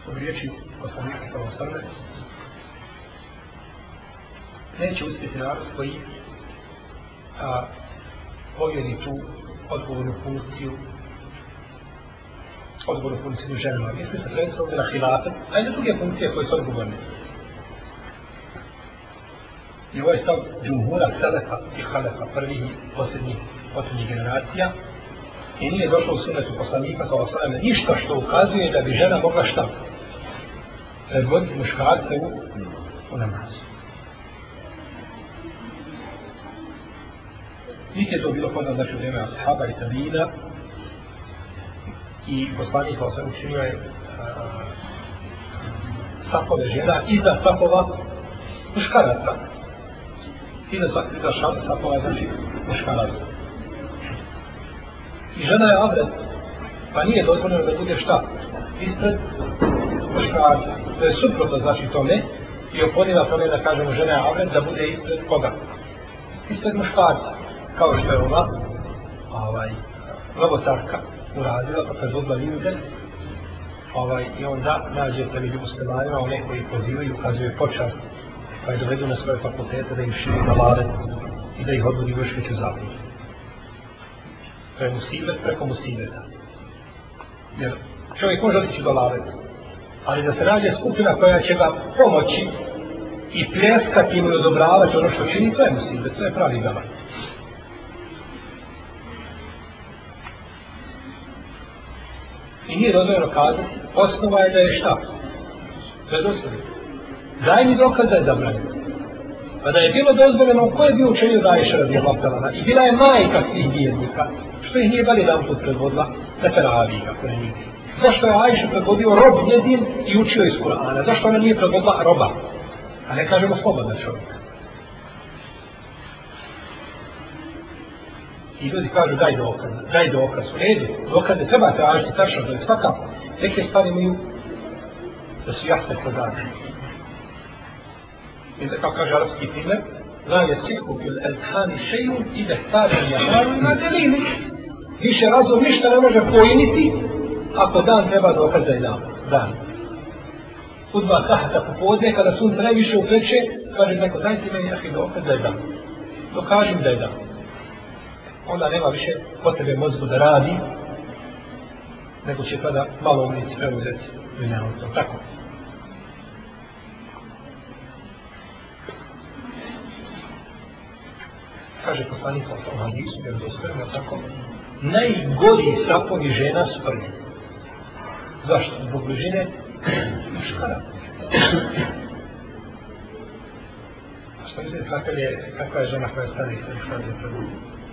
od riječi poslanika kao srne, neće uspjeti narod koji a, povjeri tu odgovornu funkciju odgovornu funkciju ženama. Misli se prvenstveno ovdje na hilafet, a i na druge funkcije koje su odgovorne. I ovo je stav džumhura selefa i halefa, prvih i posljednjih, posljednjih generacija. I nije došlo u sunetu poslanika sa osvrame ništa što ukazuje da bi žena mogla šta? Predvoditi muškarce u, u namazu. Niti je to bilo kod nas znači u vrijeme ashaba i tabina i poslanik kao osvrame učinio je sapove žena iza sapova muškaraca. Iza, iza sapova znači muškaraca. I žena je avret, pa nije dozvoljeno da bude šta? Ispred muškarca. To je suprotno znači tome i oponila tome da kažemo žena je avret da bude ispred koga? Ispred muškarca. Kao što je ova ovaj, robotarka uradila pa predvodila ljude ovaj, i onda nađete među muslimanima one koji pozivaju ukazuju počast pa je dovedu na svoje fakultete da im širi na i da ih odvodi još veću zabudu. To je musibet preko musibeta. Jer čovjek može otići do laveta, ali da se nađe skupina koja će ga pomoći i pljeskati i odobravati ono što čini, to je musibet, to je pravi gavar. I nije dozvoljeno kazati, osnova je da je šta? To je dozvoljeno. Daj mi dokaz da je zabranjeno. Pa da je bilo dozvoljeno, ko je bio učenio Rajša radi Allahtalana? I bila je majka svih vjernika. Što ih nije bar jedan put predvodila? Da te ravi, kako je nije. Zašto je Ajša predvodio rob jedin i učio iz Kur'ana? Zašto ona nije predvodila roba? A ne kažemo slobodan čovjek. I ljudi kažu daj dokaz, daj dokaz, u redu, dokaze treba tražiti tačno, da je svakako, neke stvari imaju da su jasne podane. I da kao kaže arabski primjer, la je siku bil elhani šeju i da stavim jamaru na delini. Više razum ništa ne može pojiniti ako dan treba dokaz da je dan. dan. Udva tahta popodne, kada sunce najviše upleče, kaže neko, dajte meni jahi dokaz da je dan. Dokažem da je dan onda nema više potrebe mozgu da radi, nego će tada malo umnici preuzeti dunjavom to. Tako. Kaže poslanik sa tom hadisu, jer to spremno tako, najgori sapovi žena su prvi. Zašto? Zbog bližine muškara. A što mislite, kakav je, kakva je žena koja stane ispred muškara pred prvi?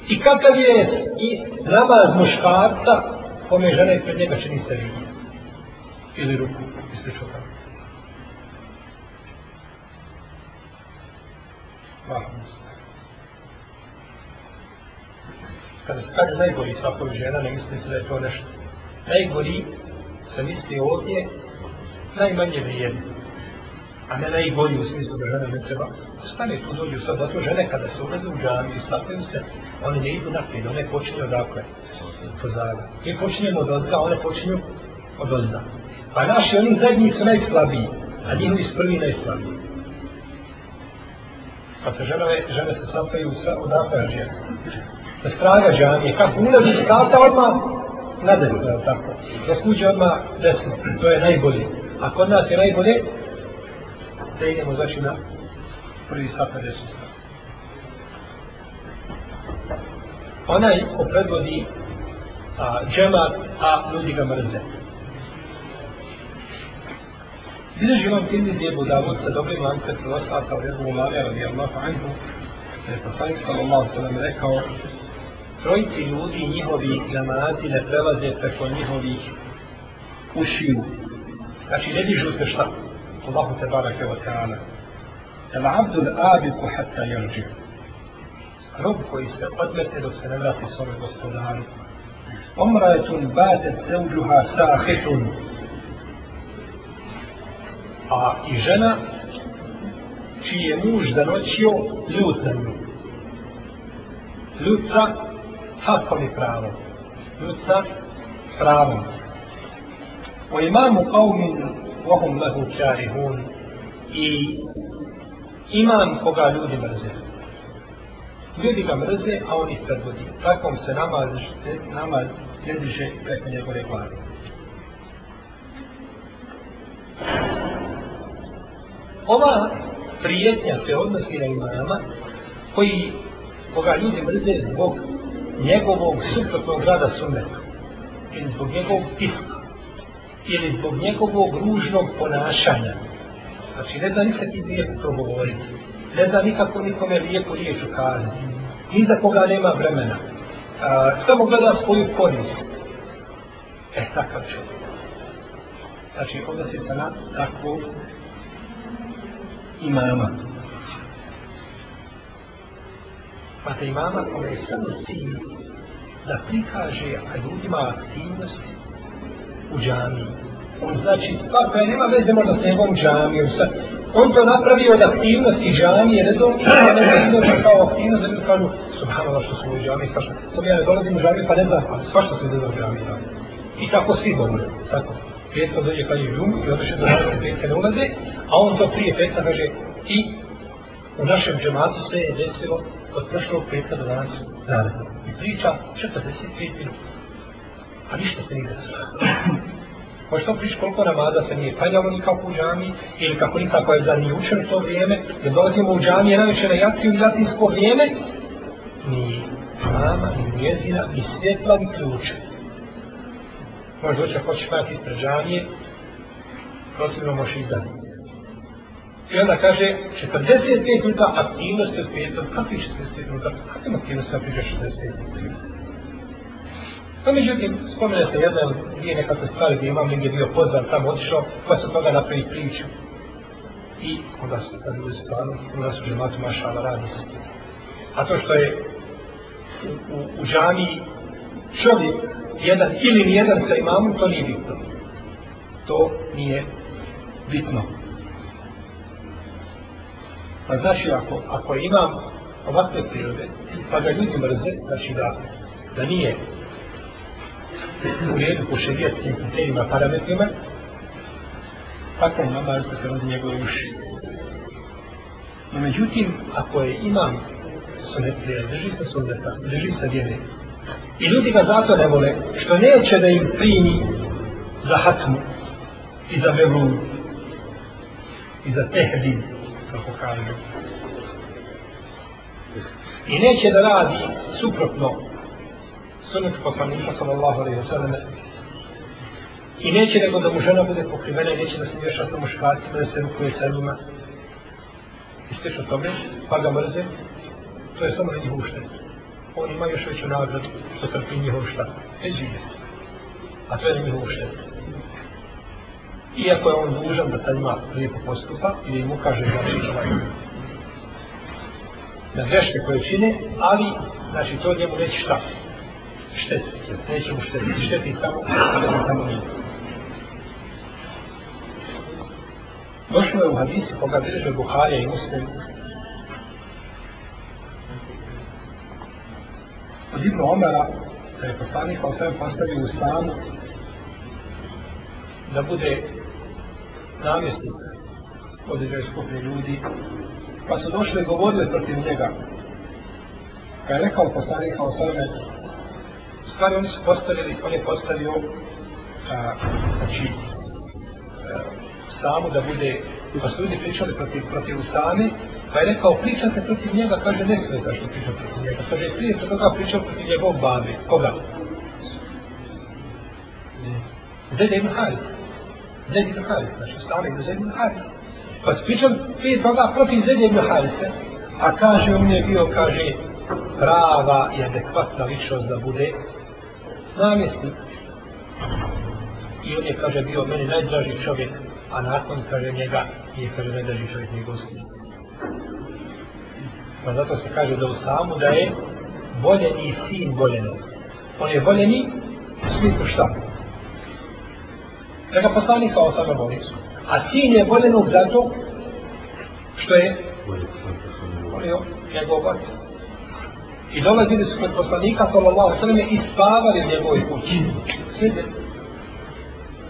I kakav je i namaz muškarca kome žena ispred njega čini se vidi. Ili ruku ispred čoka. Kada se kaže najgori svakoj žena, ne mislite da je to nešto. Najgori se misli ovdje najmanje vrijedno. A ne najbolji u smislu da žene ne treba. Stane tu dođu sad, zato žene kada se ulaze u džami i stapaju se, one ne idu naprijed, one počinju odakle, pozada. Mi počinjemo od ozga, one počinju od ozda. Pa naši, oni zadnji su najslabiji, a njihovi su prvi najslabiji. Pa se žene, žene se stapaju odakle od žene. Sa straga džamije, kako ulazi iz kata odmah na desno, je tako? Da kuće odmah desno, to je najbolje. A kod nas je najbolje da idemo znači na prvi sat na desnu stranu. onaj ko predvodi a, džemat, a ljudi ga mrze. Bileži imam Tirmizi je Budavud sa dobrim lance prenoslata u redu Umarja radi Allahu anhu, da je poslanik sallallahu sallam rekao trojici ljudi njihovi namazi ne prelaze preko njihovih ušiju. Znači ne dižu se šta? Allahu te barake wa ta'ala. El abdul abiku hatta yarđiu rob koji se odmete dok se ne vrati svome gospodaru. Omrajetun bade zeuđuha sahitun. A i žena čiji je muž zanoćio ljut na nju. Ljut hakom i pravom. Ljud sa pravom. O imamu qavmin vohum lehu čarihun i imam koga ljudi mrze ljudi ga mrze, a on ih predvodi. Takvom se namaz, namaz ne diže preko njegove glave. Ova prijetnja se odnosi na imama koji koga ljudi mrze zbog njegovog suprotnog rada sunneta ili zbog njegovog tiska ili zbog njegovog ružnog ponašanja. Znači, ne da nikad ti lijepo to govoriti. Ne da nikako nikome lijepo riječ ukazati. Ni za koga nema vremena. A, samo gleda svoju korist. E, takav čovjek. Znači, odnosi se na takvog imama. Pa imama kome je samo cilj da prikaže ljudima aktivnosti u džamiji. On znači, pa koja nema veze možda s njegovom džamijom. Sad, on to napravio od aktivnosti džamije, ne to [CLEARS THROAT] ne aktivnosti kao aktivnost, da ljudi kažu, subhanallah što su u džamiji, svašta. Sam ja ne dolazim u džamiju, pa ne znam, ali svašta se zove u džamiji. I tako svi govore, tako. Petko dođe kad je džum i odreše do džamije, petke ne ulaze, a on to prije petka kaže, i u našem džematu se je desilo od prošlog petka do danas naredno. I priča 45 minuta. A ništa se nije desilo. Možeš to prići koliko namaza se nije klanjalo nikako u džami, ili kako nikako je za nije učen u to vrijeme, jer dolazimo u džami, je najveće na jaciju i jacijsko vrijeme, ni mama, ni njezina, ni svjetla, ni ključa. Možeš doći ako hoćeš klanjati ispred džamije, protivno možeš izdati. I onda kaže, 45 minuta aktivnosti od petom, kakvi 45 minuta, kakvi aktivnosti na priđe 45 minuta? No, međutim, spomene se jedna ili dvije nekakve stvari gdje imam negdje bio pozvan, tamo otišao, pa se toga napravi priču. I onda su tad ljudi stvarno, u nas u džematu mašala radi se. A to što je u, u, u džami čovjek, jedan ili nijedan sa imamom, to nije bitno. To nije bitno. Pa znači, ako, ako imam ovakve prirode, pa ga ljudi mrze, znači da, da nije u redu po šerijetskim kriterijima, parametrima, tako namaz se prelazi njegove uši. No međutim, ako je imam sunetlija, drži se sunneta, drži se vjere, i ljudi ga zato ne vole, što neće da im primi za hatmu i za mevlun i za tehdin, kako kažu. I neće da radi suprotno sunnetu poslanika sallallahu alaihi wa sallam i neće nego da mu žena bude pokrivena i neće da se vješa sa muškarcima da se rukuje sa njima i slično tome pa ga mrze to je samo na njihovu štetu. on ima još veću nagradu što trpi njihov šta ne živjeti. a to je na njihovu štetu iako je on dužan da sa njima lijepo postupa i mu kaže znači ovaj na greške koje čine ali znači to njemu neće šta. Šteti, neće mu štetiti, šteti samo, šteti samo njim. Došlo je u hadisi koga bilježe Buharija i Muslim. Od Ibn Omara da je poslanik pa kao sve postavio u stanu da bude namjesnik. Određaj skupine ljudi pa su došli i govorili protiv njega. Pa je rekao poslanik kao sve stvari oni su postavili, on je postavio a, znači a, samu da bude pa su ljudi pričali protiv, protiv Usame pa je rekao pričate protiv njega kaže ne smeta što priča protiv njega. Kaže prije se toga pričao protiv njegov babi koga? Zede ibn Haris Zede ibn Haris znači stari ibn Zede ibn Haris pa su pričali prije toga protiv Zede ibn Harisa a kaže on je bio kaže prava i adekvatna ličnost da bude namjesnik. I on je, kaže, bio meni najdraži čovjek, a nakon, kaže, njega je, kaže, najdraži čovjek njegov sin. Pa zato se kaže za Usamu da je voljeni sin voljeni. On je voljeni u smislu šta? Da ga poslani kao sada voli. A sin je voljenog zato što je volio njegov otac. I dolazili su kod poslanika sallallahu alejhi ve selleme i spavali u njegovoj kući. Sede.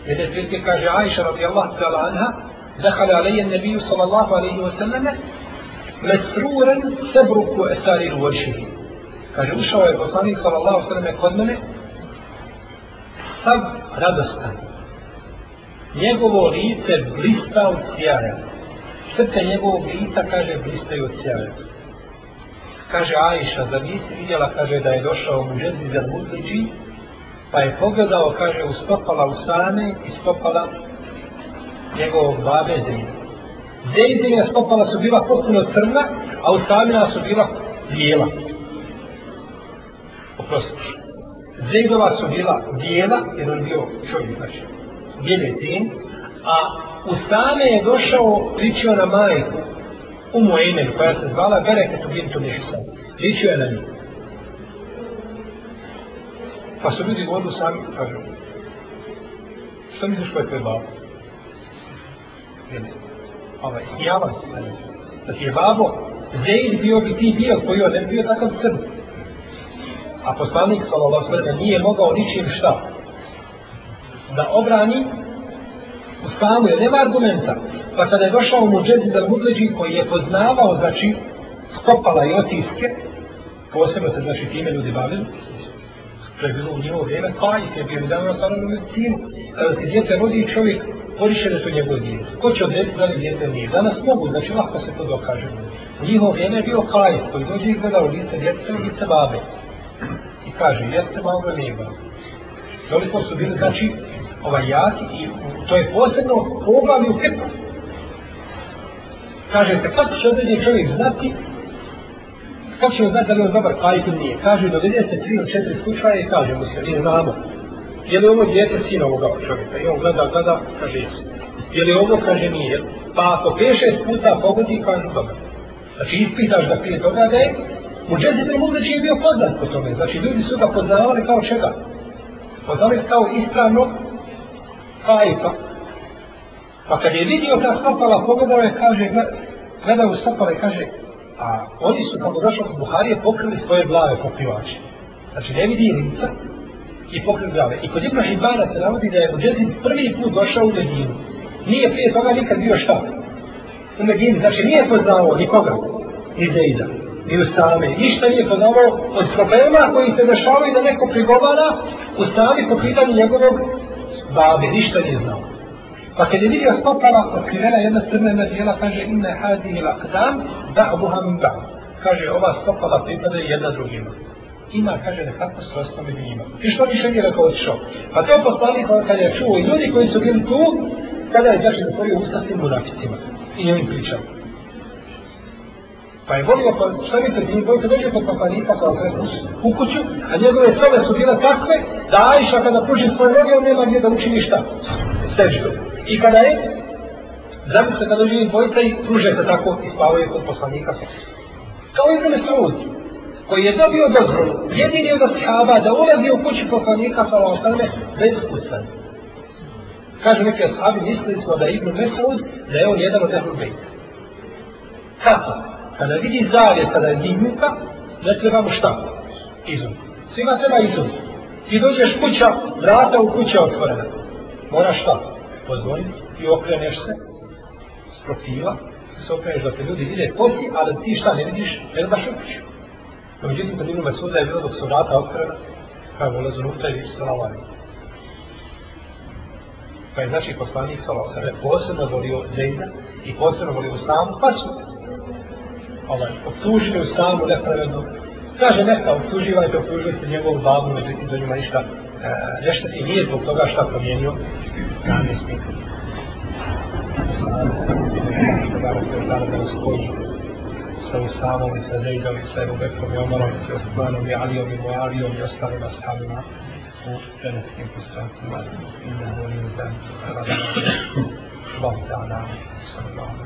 Jedne prilike kaže Aisha radijallahu ta'ala anha, دخل علي النبي صلى الله عليه وسلم مسرورا تبرك أسارير وجهه kaže ušao je poslanik sallallahu alejhi ve selleme kod mene sav radostan njegovo lice blista od sjaja Štrte njegovog lica, kaže, blistaju od sjaja. Kaže Ajša, zar nisi vidjela, kaže, da je došao mu žezi za mutliči, pa je pogledao, kaže, u stopala Usame i stopala njegovog babe Zejda. Zejdine stopala su bila potpuno crna, a Usamina su bila bijela. Oprosti. Zejdova su bila bijela, jer on bio čovjek, znači, bijeletin, a Usame je došao, ličio na majku, Umu Eimen, koja se zvala Bereketu Bintu Mihsan. Ličio je na nju. Pa su ljudi vodu sami, kažu, što misliš ko je tvoj babo? Ovaj, smijava se sa. Da ti je babo, Zeid bio bi ti bio, koji on ne bio takav srb. A poslanik, sallallahu sallam, nije mogao ničim šta da obrani u stavu, jer nema argumenta. Pa kada je došao mu džezi za mudleđi koji je poznavao, znači, skopala i otiske, posebno se, znači, time ljudi bavili, to je bilo u njihovo vrijeme, kajit je bio na stvarno u medicinu. Kada se djete rodi čovjek, poriše da to njegovo djete. Ko će odrediti da li djete nije? Danas mogu, znači lako se to dokaže. U njihovo vrijeme je bio kajit koji dođe i gleda u lice djece i lice babe. I kaže, jeste babo, nije babo. Toliko su bili, znači, ovaj jaki i to je posebno poglavlje u fiqhu. Kaže se, kako će određen čovjek znati kako ćemo znati da li on dobar kajit ili nije? Kaže, dovede se tri ili četiri slučaje i kaže mu se, mi znamo. Je li ovo djete sin ovoga čovjeka? I on gleda, gleda, kaže, jesu. Je li ovo, kaže, nije. Pa ako pije šest puta pogodi, kaže, dobro. Znači, ispitaš da prije toga da je, u džezi se mu znači je bio poznat po tome. Znači, ljudi su ga poznavali kao čega? Poznavali kao ispravno kajfa. Pa kad je vidio ta stopala, pogledao je, kaže, gleda u stopala i kaže, a oni su, kako došlo od Buharije, pokrili svoje glave pokrivači. Znači, ne vidi lica i pokrili glave. I kod Ibn Hibana se navodi da je Muđezid prvi put došao u Medinu. Nije prije toga nikad bio šta? U Medinu. Znači, nije poznao nikoga. Ni Zejda, ni Ustave. Ništa nije poznao od problema koji se dešavaju da neko prigovara Ustavi po pitanju njegovog babe. Ništa nije znao. Pa kad je vidio stopala, otkrivena jedna crvena dijela, kaže, inne hadihi lakdam, da'buha min da' kaže, ova stopala pripada jedna drugima. Ima, kaže, nekako srosta među njima. I što više nije rekao odšao? Pa to poslani kada je čuo i ljudi koji su bili tu, kada je Đašin stvorio usta s tim munaficima. I njim pričao. Pa je volio, pa šta mislite, njim bojite dođe kod poslanika kao sve u kuću, a njegove sobe su bile takve, da Ajša kada pruži svoje noge, on nema gdje da uči ništa. Steđu. I kada je, zamislite kada živi dvojica i pruže se tako i spavaju kod poslanika. Kao Ibn Mesud, koji je dobio dozvolu, jedini od ashaba da ulazi u kuću poslanika sa ostalme bez kucanja. Kažu neki ashabi, mislili smo da je Ibn Mesud, da je on jedan od Ehlul Bejta. Kako? Kada vidi zavjeta da je dignuta, ne treba mu šta? Izum. Svima treba izum. Ti dođeš kuća, vrata u kuća otvorena. Moraš šta? Pozvoniti i okreneš se s profila, se okreneš da te ljudi vide posti, a da ti šta ne vidiš, ne da baš u kuću. No, međutim, kad Ibn Mesuda je bilo dok su vrata otvorena, kao ulazu nutra i vidiš salavani. Pa je znači poslanik salavani posebno volio Zejda i posebno volio samu, pa su ovaj, obslužili u samu nepravedno. Kaže neka, obsluživajte, obslužili ste njegovu babu, međutim do njima ništa e, nešto i nije zbog toga šta promijenio namjesnik. Sada da stoji sa Usamom i sa Zejdom i sa Ebu Bekrom i Omarom i Osmanom i Alijom i Moalijom i ostalim ashabima u ženskim postrancima. I na volim da rada Allah ta'ala sallallahu